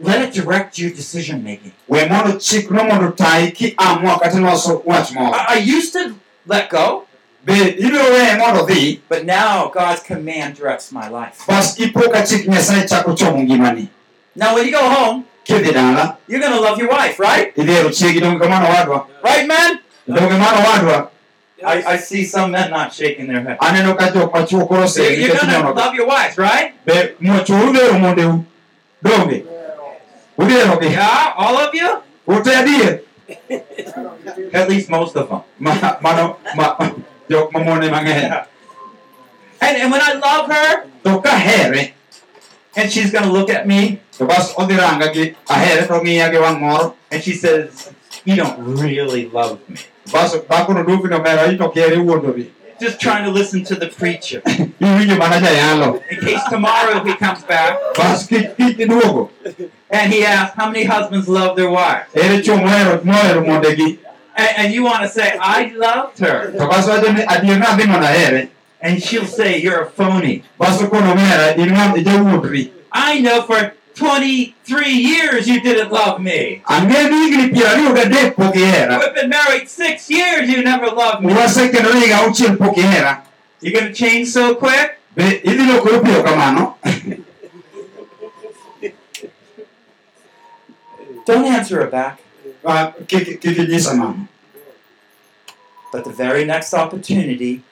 Let it direct your decision making. we mondo chikno mondo tayi ki amua ah, kata loso wach moro I, I used to let go, be ibiro weye mondo dhi but now God's command directs my life. bas ipo ka chik nyasaye chako chomo ngimani Now, when you go home, you're going to love your wife, right? idhi ero chiegi donge kamano wadwa Right, man? donge mano wadwa I, I see some men not shaking their head. aneno ka jok machuo koro So oseri you're going to love your wives, right? Be did, udhi ero mondeu donge udhi erogi Yeah, all of you? ute adier At least most of them. Ma- mano ma- jok mamone mang'eny And, and when I love her, to ka here eh? and she's going to look at me, to bas odhi ranga gi ahere to ng'iya gi wang' moro and she says, You don't really love me. Bas dhakono duoki nomero ai to kiere wuondori Just trying to listen to the preacher. iwinjo mana jayalo In case tomorrow he comes back bas kik kik iduogo and he asks, How many husbands love their wives? ere chuo mohero mohero mondegi And, and you want to say, I loved her. to bas wacho ni adier nadhi mondo ahere And she'll say, You're a phony. bas kono mera in ng'am ijawuondri I know for 23 years you didn't love me. ang'e ni higni piero ariyo gadek pok ihera We've been married six years, you never loved me. wasekendore higa auchiel pok ihera You're going to change so quick? be idhi lokori piyo kamano Don't answer her back. Ah, kik kik inyisa mano But the very next opportunity,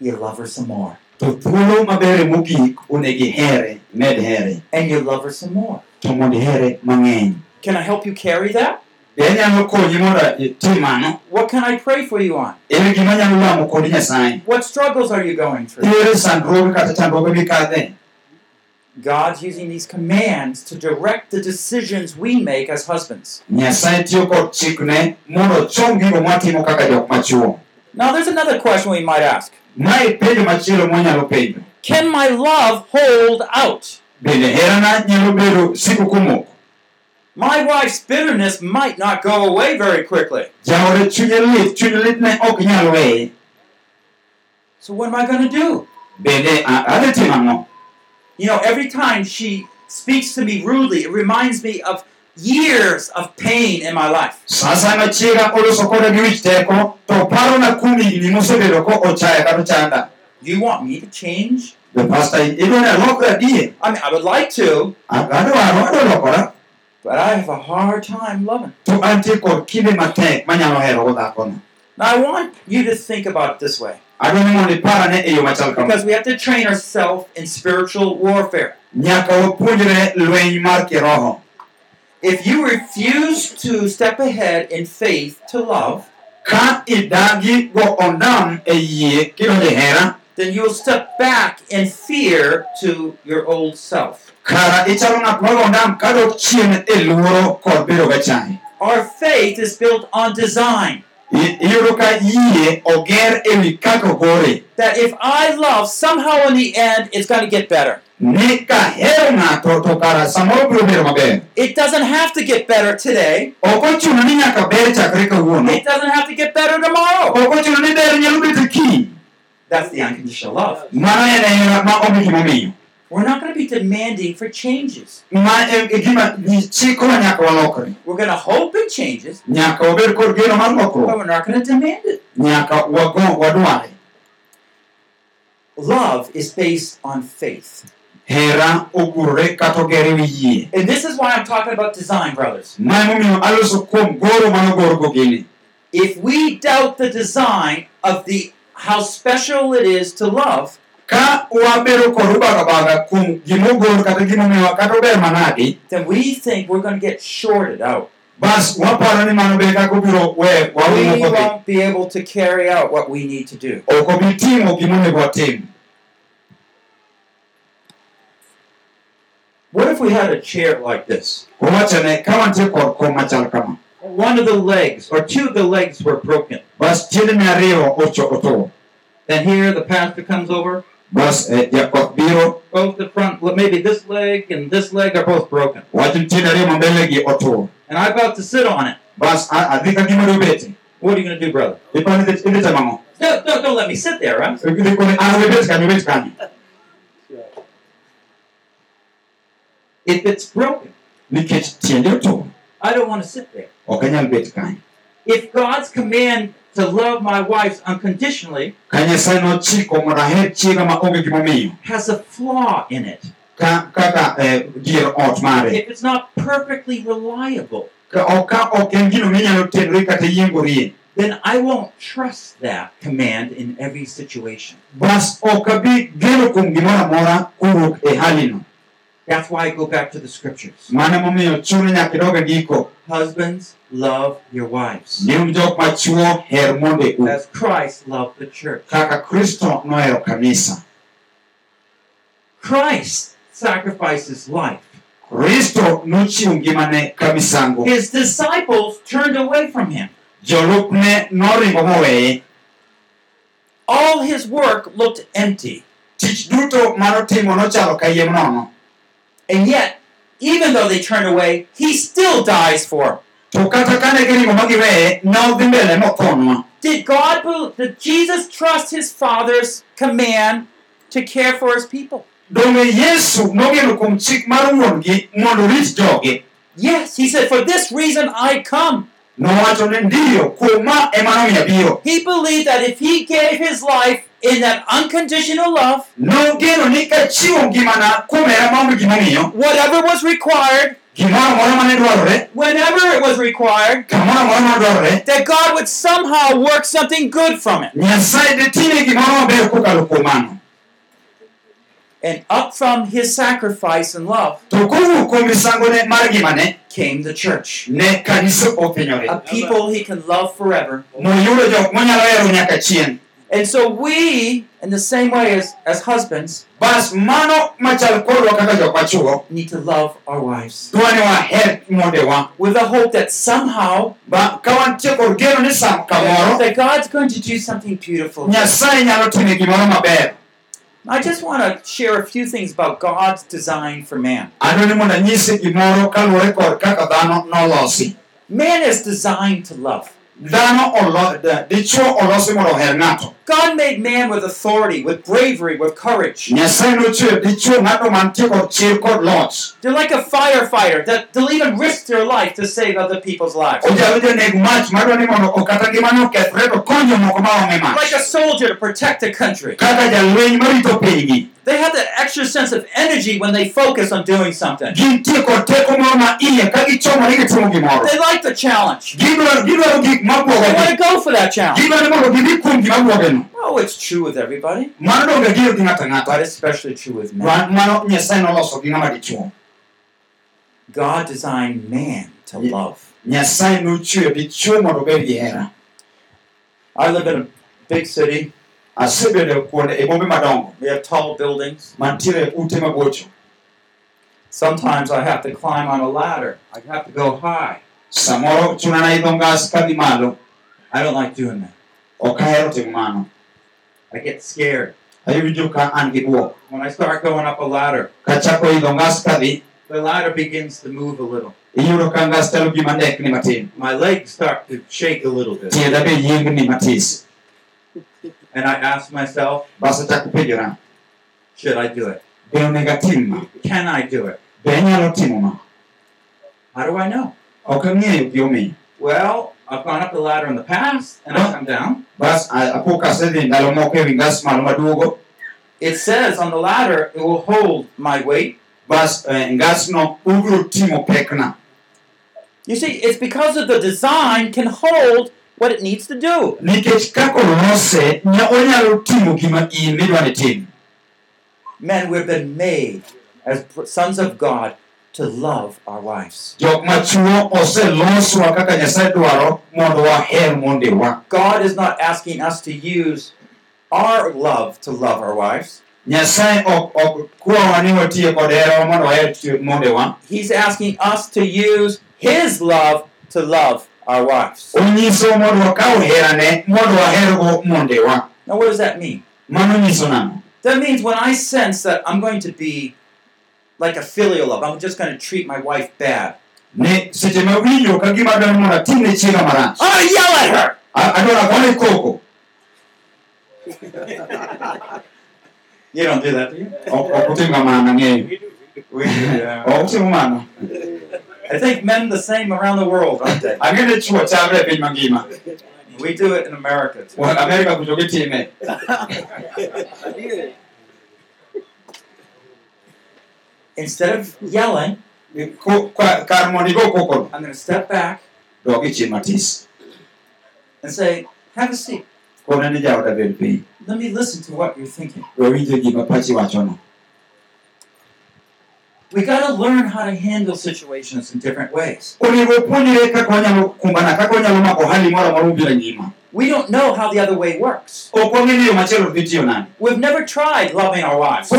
you love her some more. To thuolo mabere mogik onego ihere med here And you love her some more. to mondo ihere mang'eny Can I help you carry that? be anyalo konyi mondo itim eh, mano What can I pray for you on? en gima nyalo lamo kod nyasaye What struggles are you going through? ere sandruoge kata chandruoge mikadhe God's using these commands to direct the decisions we make as husbands. nyasaye tiyo kod chikne mondo ochom gigo mwatimo kaka jok machuo Now, there's another question we might ask mae penjo machielo mwanyalo penjo Can my love hold out? bende herana nyalo bedo siko komoko My wife's bitterness might not go away very quickly. jaore chunye lit chunye lit ne ok nyal weye So, what am I going to do? bende a- adhi timo ang'o You know, every time she speaks to me rudely, it reminds me of years of pain in my life. sasa machiega oloso koda gi wich teko to parona kuom higni mosebedo ko ochaya kata ochanda Do you want me to change? be pasta idwa ni alokra adier I mean, I would like to, adwaro adwa lokora but I have a hard time loving. to antie kod kinde matek manyalo herogo dhakono Now, I want you to think about it this way adwa ni mondo iparane yo machal kama because we have to train ourselves in spiritual warfare. If you refuse to step ahead in faith to love, ka idagi go ondam yie kidonjo hera then you'll step back in fear to your old self. kara ichalo ng'at mago ondam kadok chien luoro kod bedo gachai Our faith is built on design. I- iyudo ka yie oger ewi kaka ogore That if I love, somehow in the end, it's going to get better. Ni ka hero ng'ato to kara samoro biro bedo maber It doesn't have to get better today. ok ochuno ni nyaka ber chakre kawuono It doesn't have to get better tomorrow. ok ochuno ni ber nyalo bedo kiny That's the unconditional love. mano en hera ma omi gimomiyo We're not going to be demanding for changes. ma gima chikowa nyaka walokre We're going to hope it changes, nyaka wabed kod geno mar but we're not going to demand it. nyaka wago wadware Love is based on faith. Hera ogurore kata oger And this is why I'm talking about design, brothers. ma emomiyo aloso kuom goro manogorgo gini If we doubt the design of the how special it is to love, ka wabedo kod ubagabaga kuom gimogor kata gimomiyowa kata ober manadi then we think we're going to get shorted out. bas waparo ni mano be kaka obiro we won't be able to carry out what we need to do. ok obi timo gimonego watim What if we had a chair like this? owachone ka wantie kod kom machal kama One of the legs, or two of the legs, were broken. bas tiendene ariyo ocho otuo Then here the pastor comes over. eh, Both the front, maybe this leg and this leg are both broken. wacho ni tiende ariyo mambelegi otuo And I'm about to sit on it. bas a- adhi ka gima dobeti What are you going to do, brother? ipani idhi idhi timo ang'o No, no, don't let me sit there, right? idhi kone an webet kanyo bet kanyo If it's broken, nikech tiende otuo I don't want to sit there. ok anyal bet kanyo If God's command to love my wife unconditionally ka nyasaye nochiko mondo aher chiega ma gimomiyo has a flaw in it, ka kaka eh, dier ot mare. If it's not perfectly reliable, ka ok ka ok en gino minyalo tenore kata yiengorie then I won't trust that command in every situation. bas ok abi geno kuom gimoro amora kowuok e halino That's why I go back to the scriptures. mano emomiyo chuno nyaka idog ndiko Husbands, love your wives ni un jok machuo her monde u as Christ loved the church. kaka kristo nohero kanisa Christ sacrificed his life. kristo nochiwo ngimane ka misango His disciples turned away from him. jolupne noringo moweye All his work looked empty. And yet, even though they turned away, he still dies for them. to kata kane giringo ma giweye nodhi mbele mothonwa Did God, did Jesus trust his Father's command to care for his people? donge yesu nogeno kuom chik mar wuon-gi mondo orit joge Yes, he said, For this reason I come. nowacho ni ndiyo kuom ma ema nomiyo abiro He believed that if he gave his life in that unconditional love, whatever was required, whenever it was required, that God would somehow work something good from it. And up from his sacrifice and love came the church. A people he can love forever. Moyudo jok monyalo hero nyaka chien And so we, in the same way as, as husbands, bas mano machal kodwa kaka jok machuo need to love our wives. Dwani waher mondewa with the hope that somehow ba ka wantie kod geno ni sam kamoro that God's going to do something beautiful. nyasaye nyalo time gimoro maber I just want to share a few things about God's design for man. adwa ni mondo anyisi gimoro kaluwore kod kaka dhano nolosi Man is designed to love. Dhano olo- d- dichuo olosi mondo oher ng'ato God made man with authority, with bravery, with courage. nyasaye nochweyo dichuo ng'ato mantie kod chir kod loch They're like a firefighter that they'll even risk their life to save other people's lives. onyalo janeg mach madwa ni mondo okata ngimane okethre to konyo moko maonge Like a soldier to protect a country. kaka jalweny marito pinygi They have that extra sense of energy when they focus on doing something. gintie kod teko moro ma iye ka gichomore gitimo gimoro They like the challenge. They want to go for that challenge. gidwaro ni mondo gidhi kuom gima bwogeno Oh, it's true with everybody, mano donge giro gi ng'ato ang'ata but especially true with men. Wa- mano nyasaye noloso gi ng'ama dichuo God designed man to love. nyasaye nochweyo dichuo mondo obed gi hera I live in a big city. asebedo kuonde bombe madongo We have tall buildings. mantiere ute mabocho Sometimes I have to climb on a ladder. I have to go high. Samoro chuna na idho ngas malo I don't like doing that. ok ahero timo mano I get scared. ayudo ka an gi When I start going up a ladder, kachako idho ngas kadhi the ladder begins to move a little. iyudo ka ngas chalo gima ndekni matin My legs start to shake a little bit. yiengni matis And I ask myself, bas achako penjora should I do it? be onego ma Can I do it? be anyalo ma How do I know? Ok ang'eyo gimomiyo Well, I've gone up the ladder in the past and I come down. bas a- apo kasedhi ndalo moko ewi ngas malo maduogo It says on the ladder, it will hold my weight. bas eh, ngasno ubiro ting'o pekna You see, it's because of the design can hold what it needs to do. nikech kaka olose nya onyalo timo gima in midwa tim Men, we've been made as sons of God to love our wives. jok machuo oseloswa kaka nyasaye dwaro mondo waher mondewa God is not asking us to use our love to love our wives. nyasaye ok ok kwawa ni watiyo kod herawa mondo waher tiyo- mondewa He's asking us to use His love to love our wives. onyiso mondo wakaw herane mondo wahergo mondewa Now, what does that mean? mano nyiso nang'o That means when I sense that I'm going to be like a filial love, I'm just going to treat my wife bad. ni seche mawinjo ka gima adwaro mondo atimne chiega marach I'm going to yell at her. A- adwaro agone koko You don't do that, do you? ok ok utim kamano ang'eyo We do, yeah. ok utimo mano I think men the same around the world, aren't they? ang'e ni chuo chalre e piny mangima We do it in America too. Wa- amerika kucho gitime Instead of yelling, Ko- ka- kar mondo igo kokono I'm going to step back dog ichien matis and say, Have a seat. kone ni jaoda Let me listen to what you're thinking. wawinjo gima pachi wachono We got to learn how to handle situations in different ways. onego puonjre kaka wanyalo kumbana kaka wanyalo mako hali moro amora mobiro ngima We don't know how the other way works. ok wang'e ni yo machielo dhi tiyo nade We've never tried loving our wives.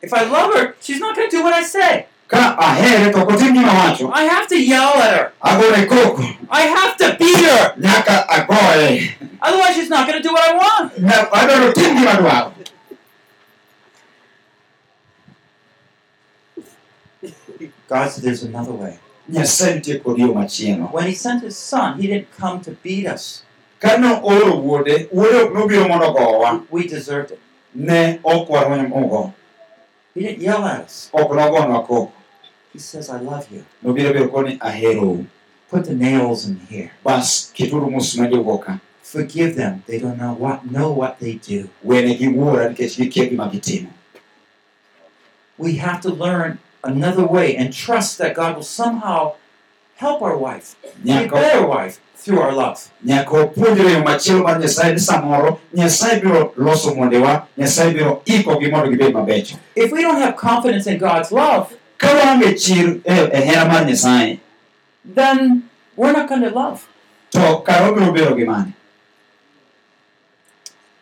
If I love her, she's not going to do what I say. ka ahere to ok otim gima I have to yell at her. I have to beat her. Otherwise, she's not going to do what I want. Nya- adwaro tim gima dwaro God said there's another way. nyasaye nitie kod yo When He sent His Son, He didn't come to beat us. ka nooro wuode wuode ok nobiro We deserved it. ne ok warwany ogo He didn't yell at us. Oh, koko He says, I love you. nobiro biro koni aherou Put the nails in here. bas keturu musmajogo ka Forgive them. They don't know what know what they do. wenegi wuora nikech gikia gima gitimo We have to learn another way and trust that God will somehow help our wife, be better wife through our love. nyaka wapuonjre yo machielo mar nyasaye ni samoro nyasaye biro loso mondewa nyasaye biro ikogi mondo gibed mabecho If we don't have confidence in God's love, ka waonge chir e hera mar nyasaye then we're not going to love. to kara wabiro bedo gi mane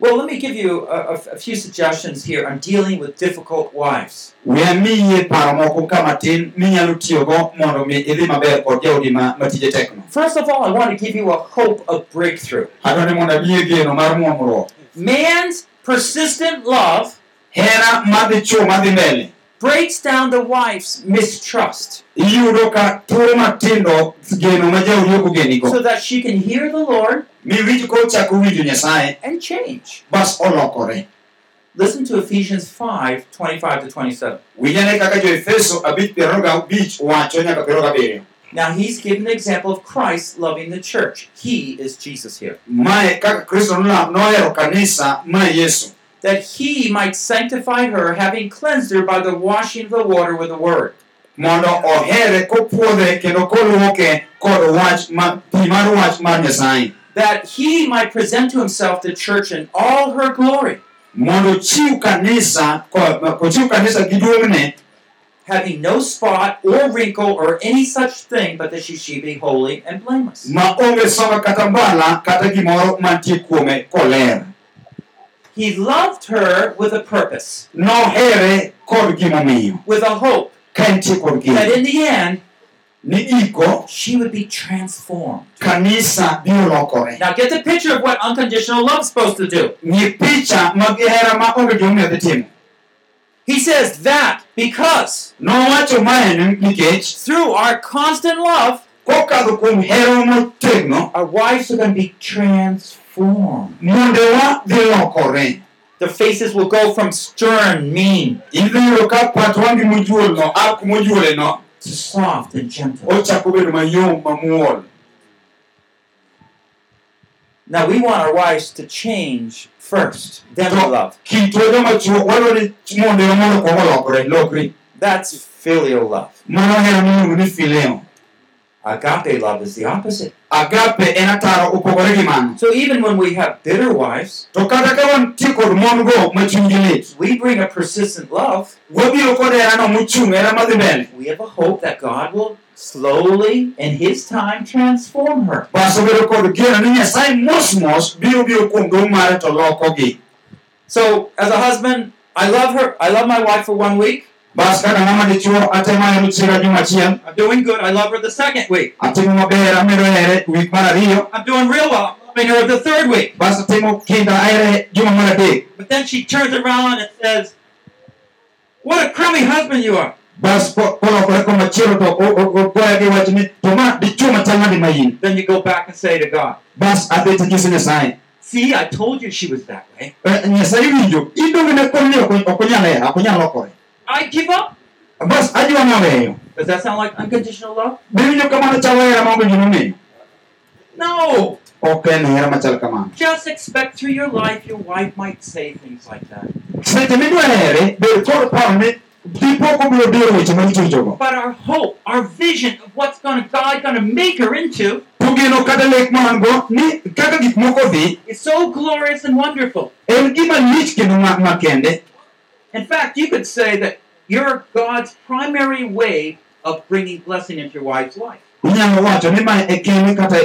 Well, let me give you a, a, few suggestions here on dealing with difficult wives. we amiyi paro moko ka matin minyalo tiyogo mondo mi idhi maber kod jaodi ma matije First of all, I want to give you a hope of breakthrough. adwa ni mondo amiyi geno mar Man's persistent love hera madhi chuo madhi mbele breaks down the wife's mistrust iyudo ka thuolo matindo geno ma jaodi ok ogenigo so that she can hear the Lord miwinj kochako winjo nyasaye and change. bas olokore Listen to Ephesians 5 25 to 27. winjane kaka jo-efeso abich piero ariyo gabich wacho nyaka piero gabiriyo Now, he's given an example of Christ loving the church. He is Jesus here. Mae kaka kristo nola- nohero kanisa ma yesu That he might sanctify her, having cleansed her by the washing of the water with the word. mondo ohere kopuodhe kendo koluoke kod wach pi mar wach mar nyasaye That he might present to himself the church in all her glory, mondo chiw kanisa ko- kanisa gi duong'ne having no spot or wrinkle or any such thing, but that she should be holy and blameless. He loved her with a purpose, kod gimomiyo with a hope. Ka entie kod that in the end ni iko. she would be transformed. kanisa Now get the picture of what unconditional love is supposed to do. ng'i picha mag hera ma onge gimomiyo dhi timo. He says that because nowacho mae ni- nikech through our constant love, kokadho kuom hera motegno our wives are going to be transformed. Mondewa lokore Their faces will go from stern, mean, idhi yudo ka pat wangi mojuolno a kumojuoleno to soft and gentle. ochako bedo mayom mamuol Now we want our wives to change first, then we love. kitwa joma chuo wadwa ni mondewa mondo kwongo lokore lokri That's filial love. mano hera miluongo ni Agape love is the opposite. Agape opogore gi mano So even when we have bitter wives, to kata ka wantie kod mon go ma chunygi lit We bring a persistent love. wabiro kod herano mochung' hera madhi mbele We have a hope that God will slowly, in His time, transform her. kod geno ni nyasaye mos mos biro biro kuom duong' mare to lokogi So, as a husband, I love her. I love my wife for one week. Bas kaka ng'ama dichuo atemo hero chiega juma achiel I'm doing good. I love her the second week. atimo maber amedo here wik mar I'm doing real well. I'm loving her the third week. bas atimo kinda ahere juma mar adek But then she turns around and says, What a crummy husband you are. bas ko- kolokore komachielo to o- o- ogoya gi wach ni to ma dichuo machal nade ma in Then you go back and say to God, bas adhi tinyiso nyasaye See, I told you she was that way. Eh, nyasaye winjo idongone kom ni ok ok onyal hera ok onyal I give up. bas ajwa naweyo Does that sound like unconditional love? biwinjo kamano chalo hera maonge gimomiyo No. ok en hera machal kamano Just expect through your life your wife might say things like that. seche midwa here bed kod paro ni dipoko biro biro weche marichochogo But our hope, our vision of what's gonna God gonna make her into to geno kata lek ma wan go ni kaka gik moko is so glorious and wonderful. In fact, you could say that you're God's primary way of bringing blessing into your wife's life. wacho ni kata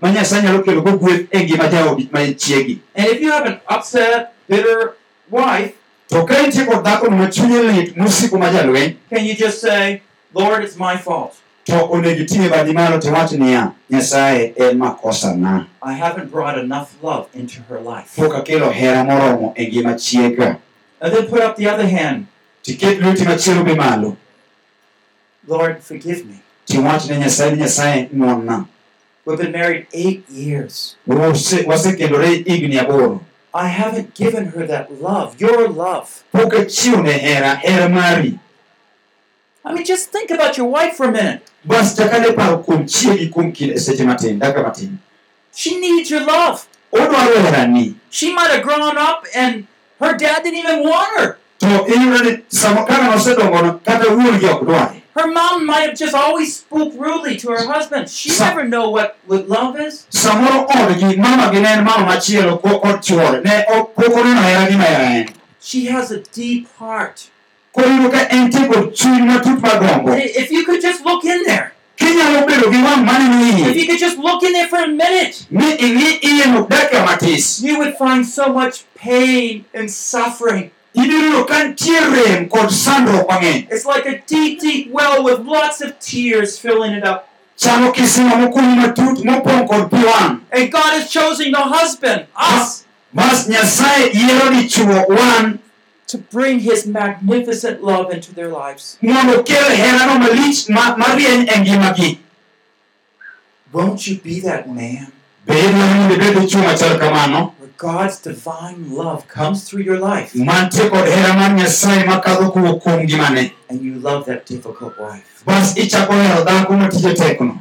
ma nyasaye nyalo gweth e ngima ma chiegi And if you have an upset, bitter wife, to ka dhakono ma chunye lit ma jalweny can you just say, Lord, it's my fault. to malo niya nyasaye en makosana I haven't brought enough love into her life. hera moromo e ngima chiega And then put up the other hand, tiket lweti machielo be malo Lord, forgive me. tiwach ne nyasaye ni nyasaye ng'wonna We've been married eight years. Wasekendore higni aboro I haven't given her that love, your love. pok achiwo hera hera mari I mean, just think about your wife for a minute. bas chakane paro kuom chiegi kuom kinde seche matin daka matin She needs your love. odwaro herani She might have grown up and her dad didn't even want her. to iyudo ni samo kaka nosedongono kata wuongi ok dware Her mom might have just always spoke rudely to her husband. She never know what, what love is. samoro odgi mama gi ne en mama machielo ko- kod chuore ne ok- pok oneno hera gima hera en She has a deep heart. koro iyudo ka entie kod chuny matut mar gombo I- If you could just look in there, kinyalo bedo gi wang' maneno if you could just look in there for a minute, ni ing'i iyeno dakika matis you would find so much pain and suffering. ibiro yudo ka nitie rem kod sandruok mang'eny It's like a deep, deep well with lots of tears filling it up. chalo kisima mokunyi matut mopong' kod pi wang' And God is choosing the husband, us, bas nyasaye yiero dichuo wan to bring his magnificent love into their lives. mondo okel herano malich ma- marieny ngimagi Won't you be that man? Be idwaro mondo ibed dichuo machal kamano where God's divine love comes through your life. Mantie kod hera mar nyasaye makadho kowuok kuom ngimane and you love that difficult wife? bas ichako hero dhako matije tekno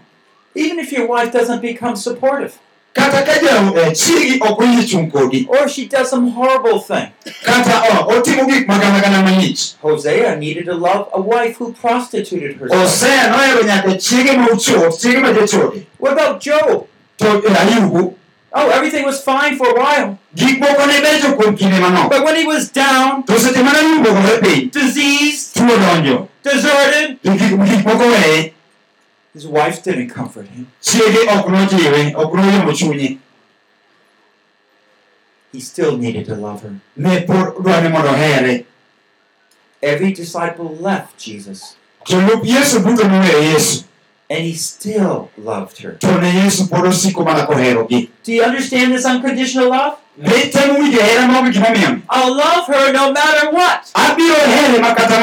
Even if your wife doesn't become supportive kata ka ja eh, chiegi ok oyie chung' kodi or she does some horrible thing. kata oh, otimo gik malich Hosea needed to love a wife who prostituted herself. nohero nyaka chiege ma ochot chiege ma jachode What about Job? to eh, ayubu Oh, everything was fine for a while. gik moko ne becho kuom kinde manok But when he was down, to seche mane ayubu ogore piny diseased, tuo donjo deserted, to gik gik moko weye his wife didn't comfort him. chiege ok nojiwe ok noyombo He still needed to love her. ne pod dwaro ni mondo ohere Every disciple left Jesus, jolup yesu duto noweyo yesu and he still loved her. to ne yesu pod osiko Do you understand this unconditional love? be temo winjo hera maonge gimomiyo I'll love her no matter what. abiro here ma kata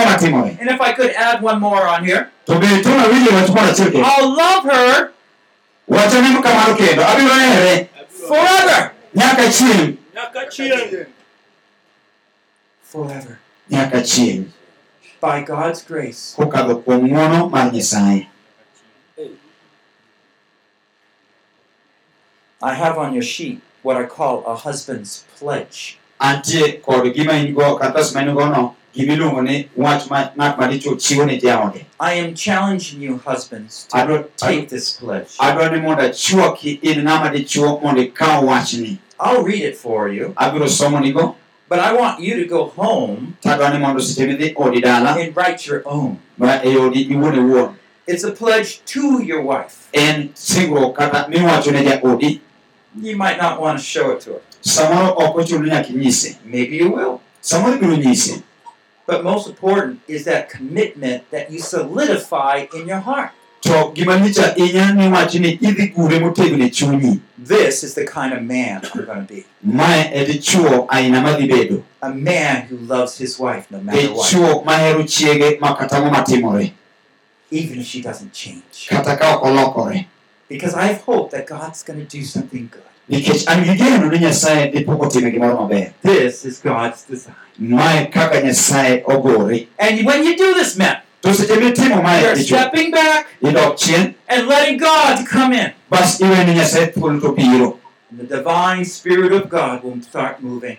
And if I could add one more on here, to be to nawinjo wach moro I'll love her wachone kamano kendo abiro here forever. nyaka chieng' Nyaka chieng'. Forever. nyaka chieng' By God's grace. kokadho kuom ng'wono mar nyasaye I have on your sheet what I call a husband's pledge. antie kod gima in go katas ma in go no gimiluongo ni wach ma ng'at madichuo chiwo ne jaode I am challenging you, husbands, to adwa take this pledge. adwa ni mondo achwoki in ng'ama dichuo mondo ikaw wachni I'll read it for you, abiro somonigo but I want you to go home tadwa ni mondo seche midhi odi dala and write your own. Ma odi iwuon iwuon It's a pledge to your wife. en singruok kata miwacho ne jaodi You might not want to show it to her. samoro ok ochuno ni nyaka inyise Maybe you will. samoro ibiro nyise But most important is that commitment that you solidify in your heart. to gima lich ahinya ni wach ni idhi gure motegno chunyi This is the kind of man I'm going to be. mae aina madhi A man who loves his wife no matter what, even if she doesn't change. kata ka ok olokore Because I have hope that God's going to do something good. nikech an gi geno ni nyasaye dipo kotime gimoro maber This is God's design. mae kaka nyasaye ogore And when you do this, man, to seche mitimo mae you're stepping back and letting God come in. bas iwene nyasaye thuolo to biro And the divine spirit of God will start moving.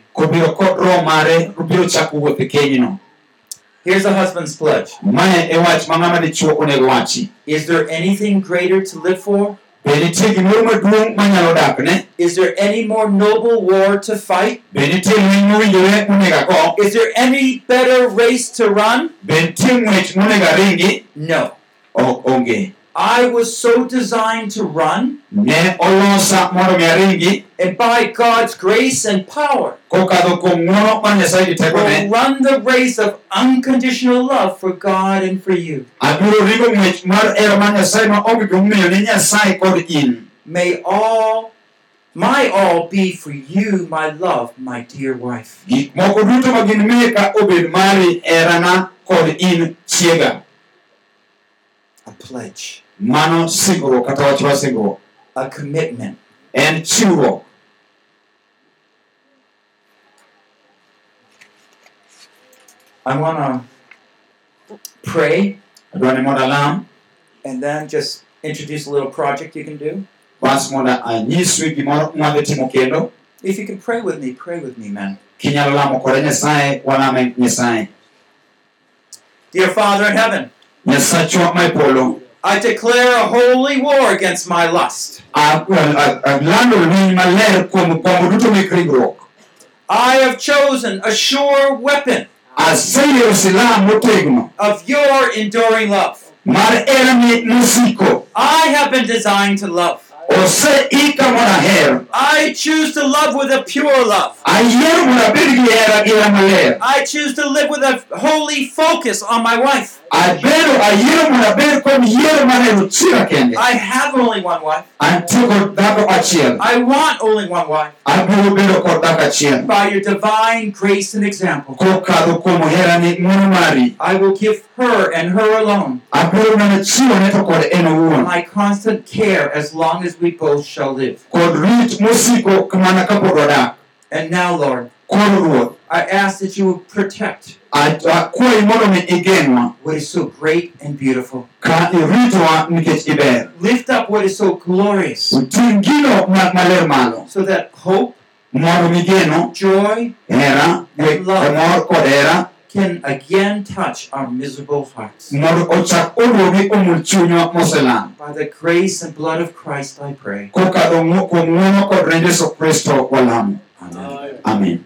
Here's a husband's pledge. mae wach ma ng'ama dichuo onego wachi Is there anything greater to live for? be nitie gimoro maduong' manyalo dak ne Is there any more noble war to fight? be nitie lweny mowinjore monego ago Is there any better race to run? be nitie ng'wech monego aringi No. I was so designed to run, ne olosa mondo mi and by God's grace and power, kokadho kuom ng'uono mar nyasaye gi tekone will run the race of unconditional love for God and for you. abiro ringo ng'wech mar hero mar nyasaye ma onge gimomiyo ni nyasaye kod in May all, my all be for you, my love, my dear wife. gik moko duto ma gin meka obed mari herana kod in chiega A pledge, mano singruok kata wach a commitment. en chiwruok I want to pray adwa ni mondo alam and then just introduce a little project you can do. bas mondo anyiswi gimoro mwadhi timo If you can pray with me, pray with me, man. kinyalo lamo kode nyasaye walame nyasaye. Dear Father in heaven, nyasachwa ma polo I declare a holy war against my lust. alando lwiny maler kuom gombo duto mek ringruok I have chosen a sure weapon aseyiero silaha motegno of your enduring love. mar herani mosiko I have been designed to love. oseika mondo aher I choose to love with a pure love. ayiero mondo abed gi hera gi hera maler I choose to live with a holy focus on my wife. Abedo ayiero mondo abed kod yiero mar hero chira kende. I have only one wife. antie dhako achiel I want only one wife. abiro bedo kod dhako achiel By your divine grace and example, kokadho kuom herani ng'uono mari. I will give her and her alone abiro mana chiwo to kod en owuon my constant care as long as we both shall live. kod rit mosiko mana kapod wadak And now, Lord, ruoth I ask that you would protect akwayi mondo mi igeng'wa what is so great and beautiful. ka nikech iber Lift up what is so glorious. Uting' maler malo. So that hope, joy And love. mor kod hera. can again touch our miserable hearts. mondo ochak oduogi omul chunywa moselal By the grace and blood of Christ, I pray. kokadho ng'u- kuom ng'uono kod rend Yesu Kristo walamo Amen. amen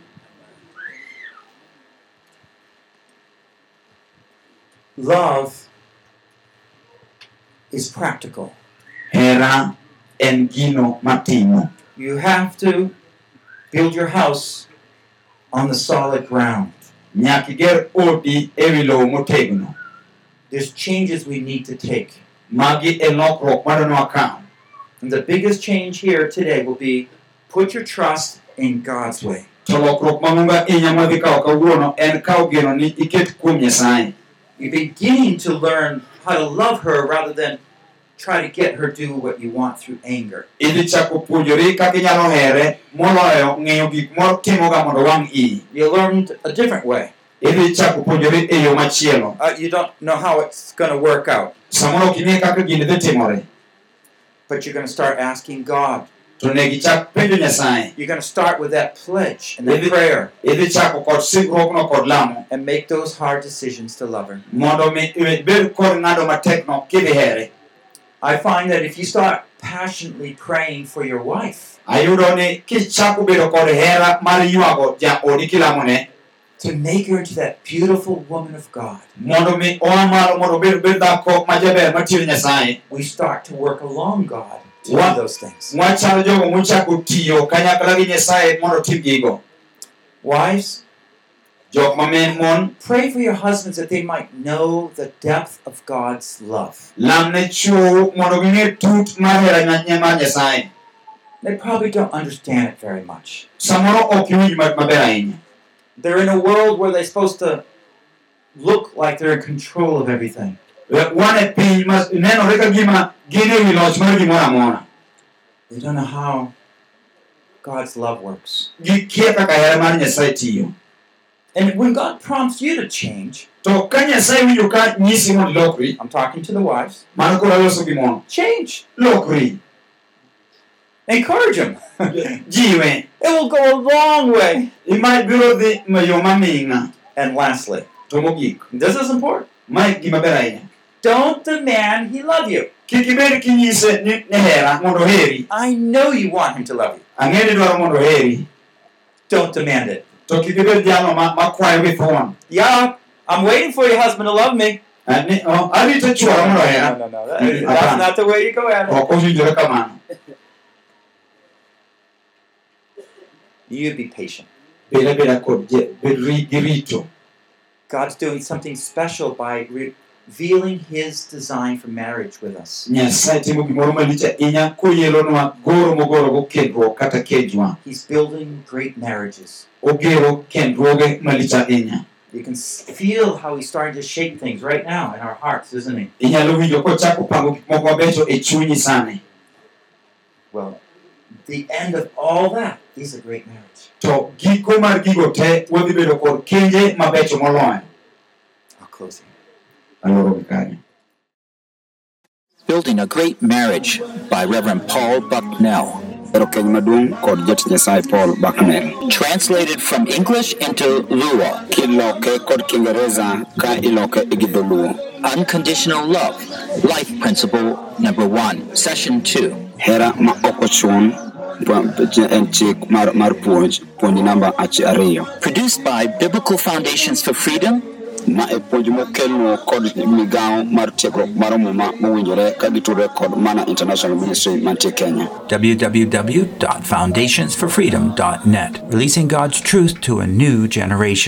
Love is practical. hera en gino You have to build your house on the solid ground. nyaka iger odi ewi lowo motegno There's changes we need to take. magi e lokruok madwani wakaw And the biggest change here today will be put your trust in God's way. to lokruok mang'ongo ahinya mwadhi kawo kawuono en kawo geno ni iket kuom nyasaye You're beginning to learn how to love her rather than try to get her do what you want through anger. idhi chako puonjori kaka inyalo here moloyo ng'eyo gik motimoga mondo wang' iyi You learned a different way. idhi chako puonjori e yo machielo Uh, you don't know how it's going to work out, samoro ok ing'e kaka gini dhi timore but you're going to start asking God. To ne gichak penjo nyasaye You're going to start with that pledge and that prayer. idhi chako kod singruokno kod lamo. And make those hard decisions to love her. mondo mi ibed kod ng'ado matekno kidhi here. I find that if you start passionately praying for your wife ayudo ni kichako bedo kod hera mar ywago jaodi kilamone to make her into that beautiful woman of God, mondo mi oa malo mondo obed bed dhako ma jaber matiyo Nyasaye we start to work along God to What? do those things. wachalo jogo mochako tiyo kanyakla gi Nyasaye mondo otim gigo Wives, jok mamen mon pray for your husbands that they might know the depth of God's love. lamne chwo mondo ging'e tut mar hera mar Nyasaye They probably don't understand it very much. samoro ok iwinj maber ahinya They're in a world where they're supposed to look like they're in control of everything. Wan e piny ma nenore ka gima gin loch mar gimoro amora They don't know how God's love works. gikia kaka hera mar Nyasaye tiyo And when God prompts you to change, to ka Nyasaye winjo ka nyisi mondo ilokri I'm talking to the wives, mano koro aloso gimono change. lokri Encourage them. jiwe It will go a long way. ima biro dhi ma yo maming'a And lastly, to mogik this is important. mae gima ber ahinya Don't demand he love you. kik ibed kinyise ni ni hera mondo oheri I know you want him to love you. ang'e ni dwaro mondo oheri Don't demand it. to kik ibed jalo ma- makwayo gi thuon Yeah, I'm waiting for your husband to love me. Ni- arito chwora mondo ohera no, no. Mm, that's not the way you go at it. ok owinjore kamano You be patient. bed abeda kod je- bed ri- gi rito God's doing something special by revealing his design for marriage with us. nyasaye timo gimoro malich ahinya koyelonwa goro mogorogo kendruok kata kejwa He's building great marriages. ogero kendruoge malich ahinya You can feel how he's starting to shape things right now in our hearts, isn't he? inyalo winjo kochako pango gik moko mabecho e chunyi sani Well, the end of all that is a great marriage. to giko mar gigo te wadhi bedo kod kenje mabecho moloyo I'll close here. Aloro gi kanyo Building a Great Marriage by Reverend Paul Bucknell. ero keny maduong' kod jatich Nyasaye Paul Bucknell Translated from English into Luo. kiloke kod Kiingereza ka iloke gi dholuo Unconditional Love. Life Principle Number One. Session Two. hera ma ok ochun pu- en chik mar, mar puonj puonj namba achi ariyo Produced by Biblical Foundations for Freedom ma e puonj mokelno kod migawo mar tiegruok mar muma mowinjore ka gitudore kod mana international ministry mantie kenya www.foundationsforfreedom.net, releasing God's truth to a new generation.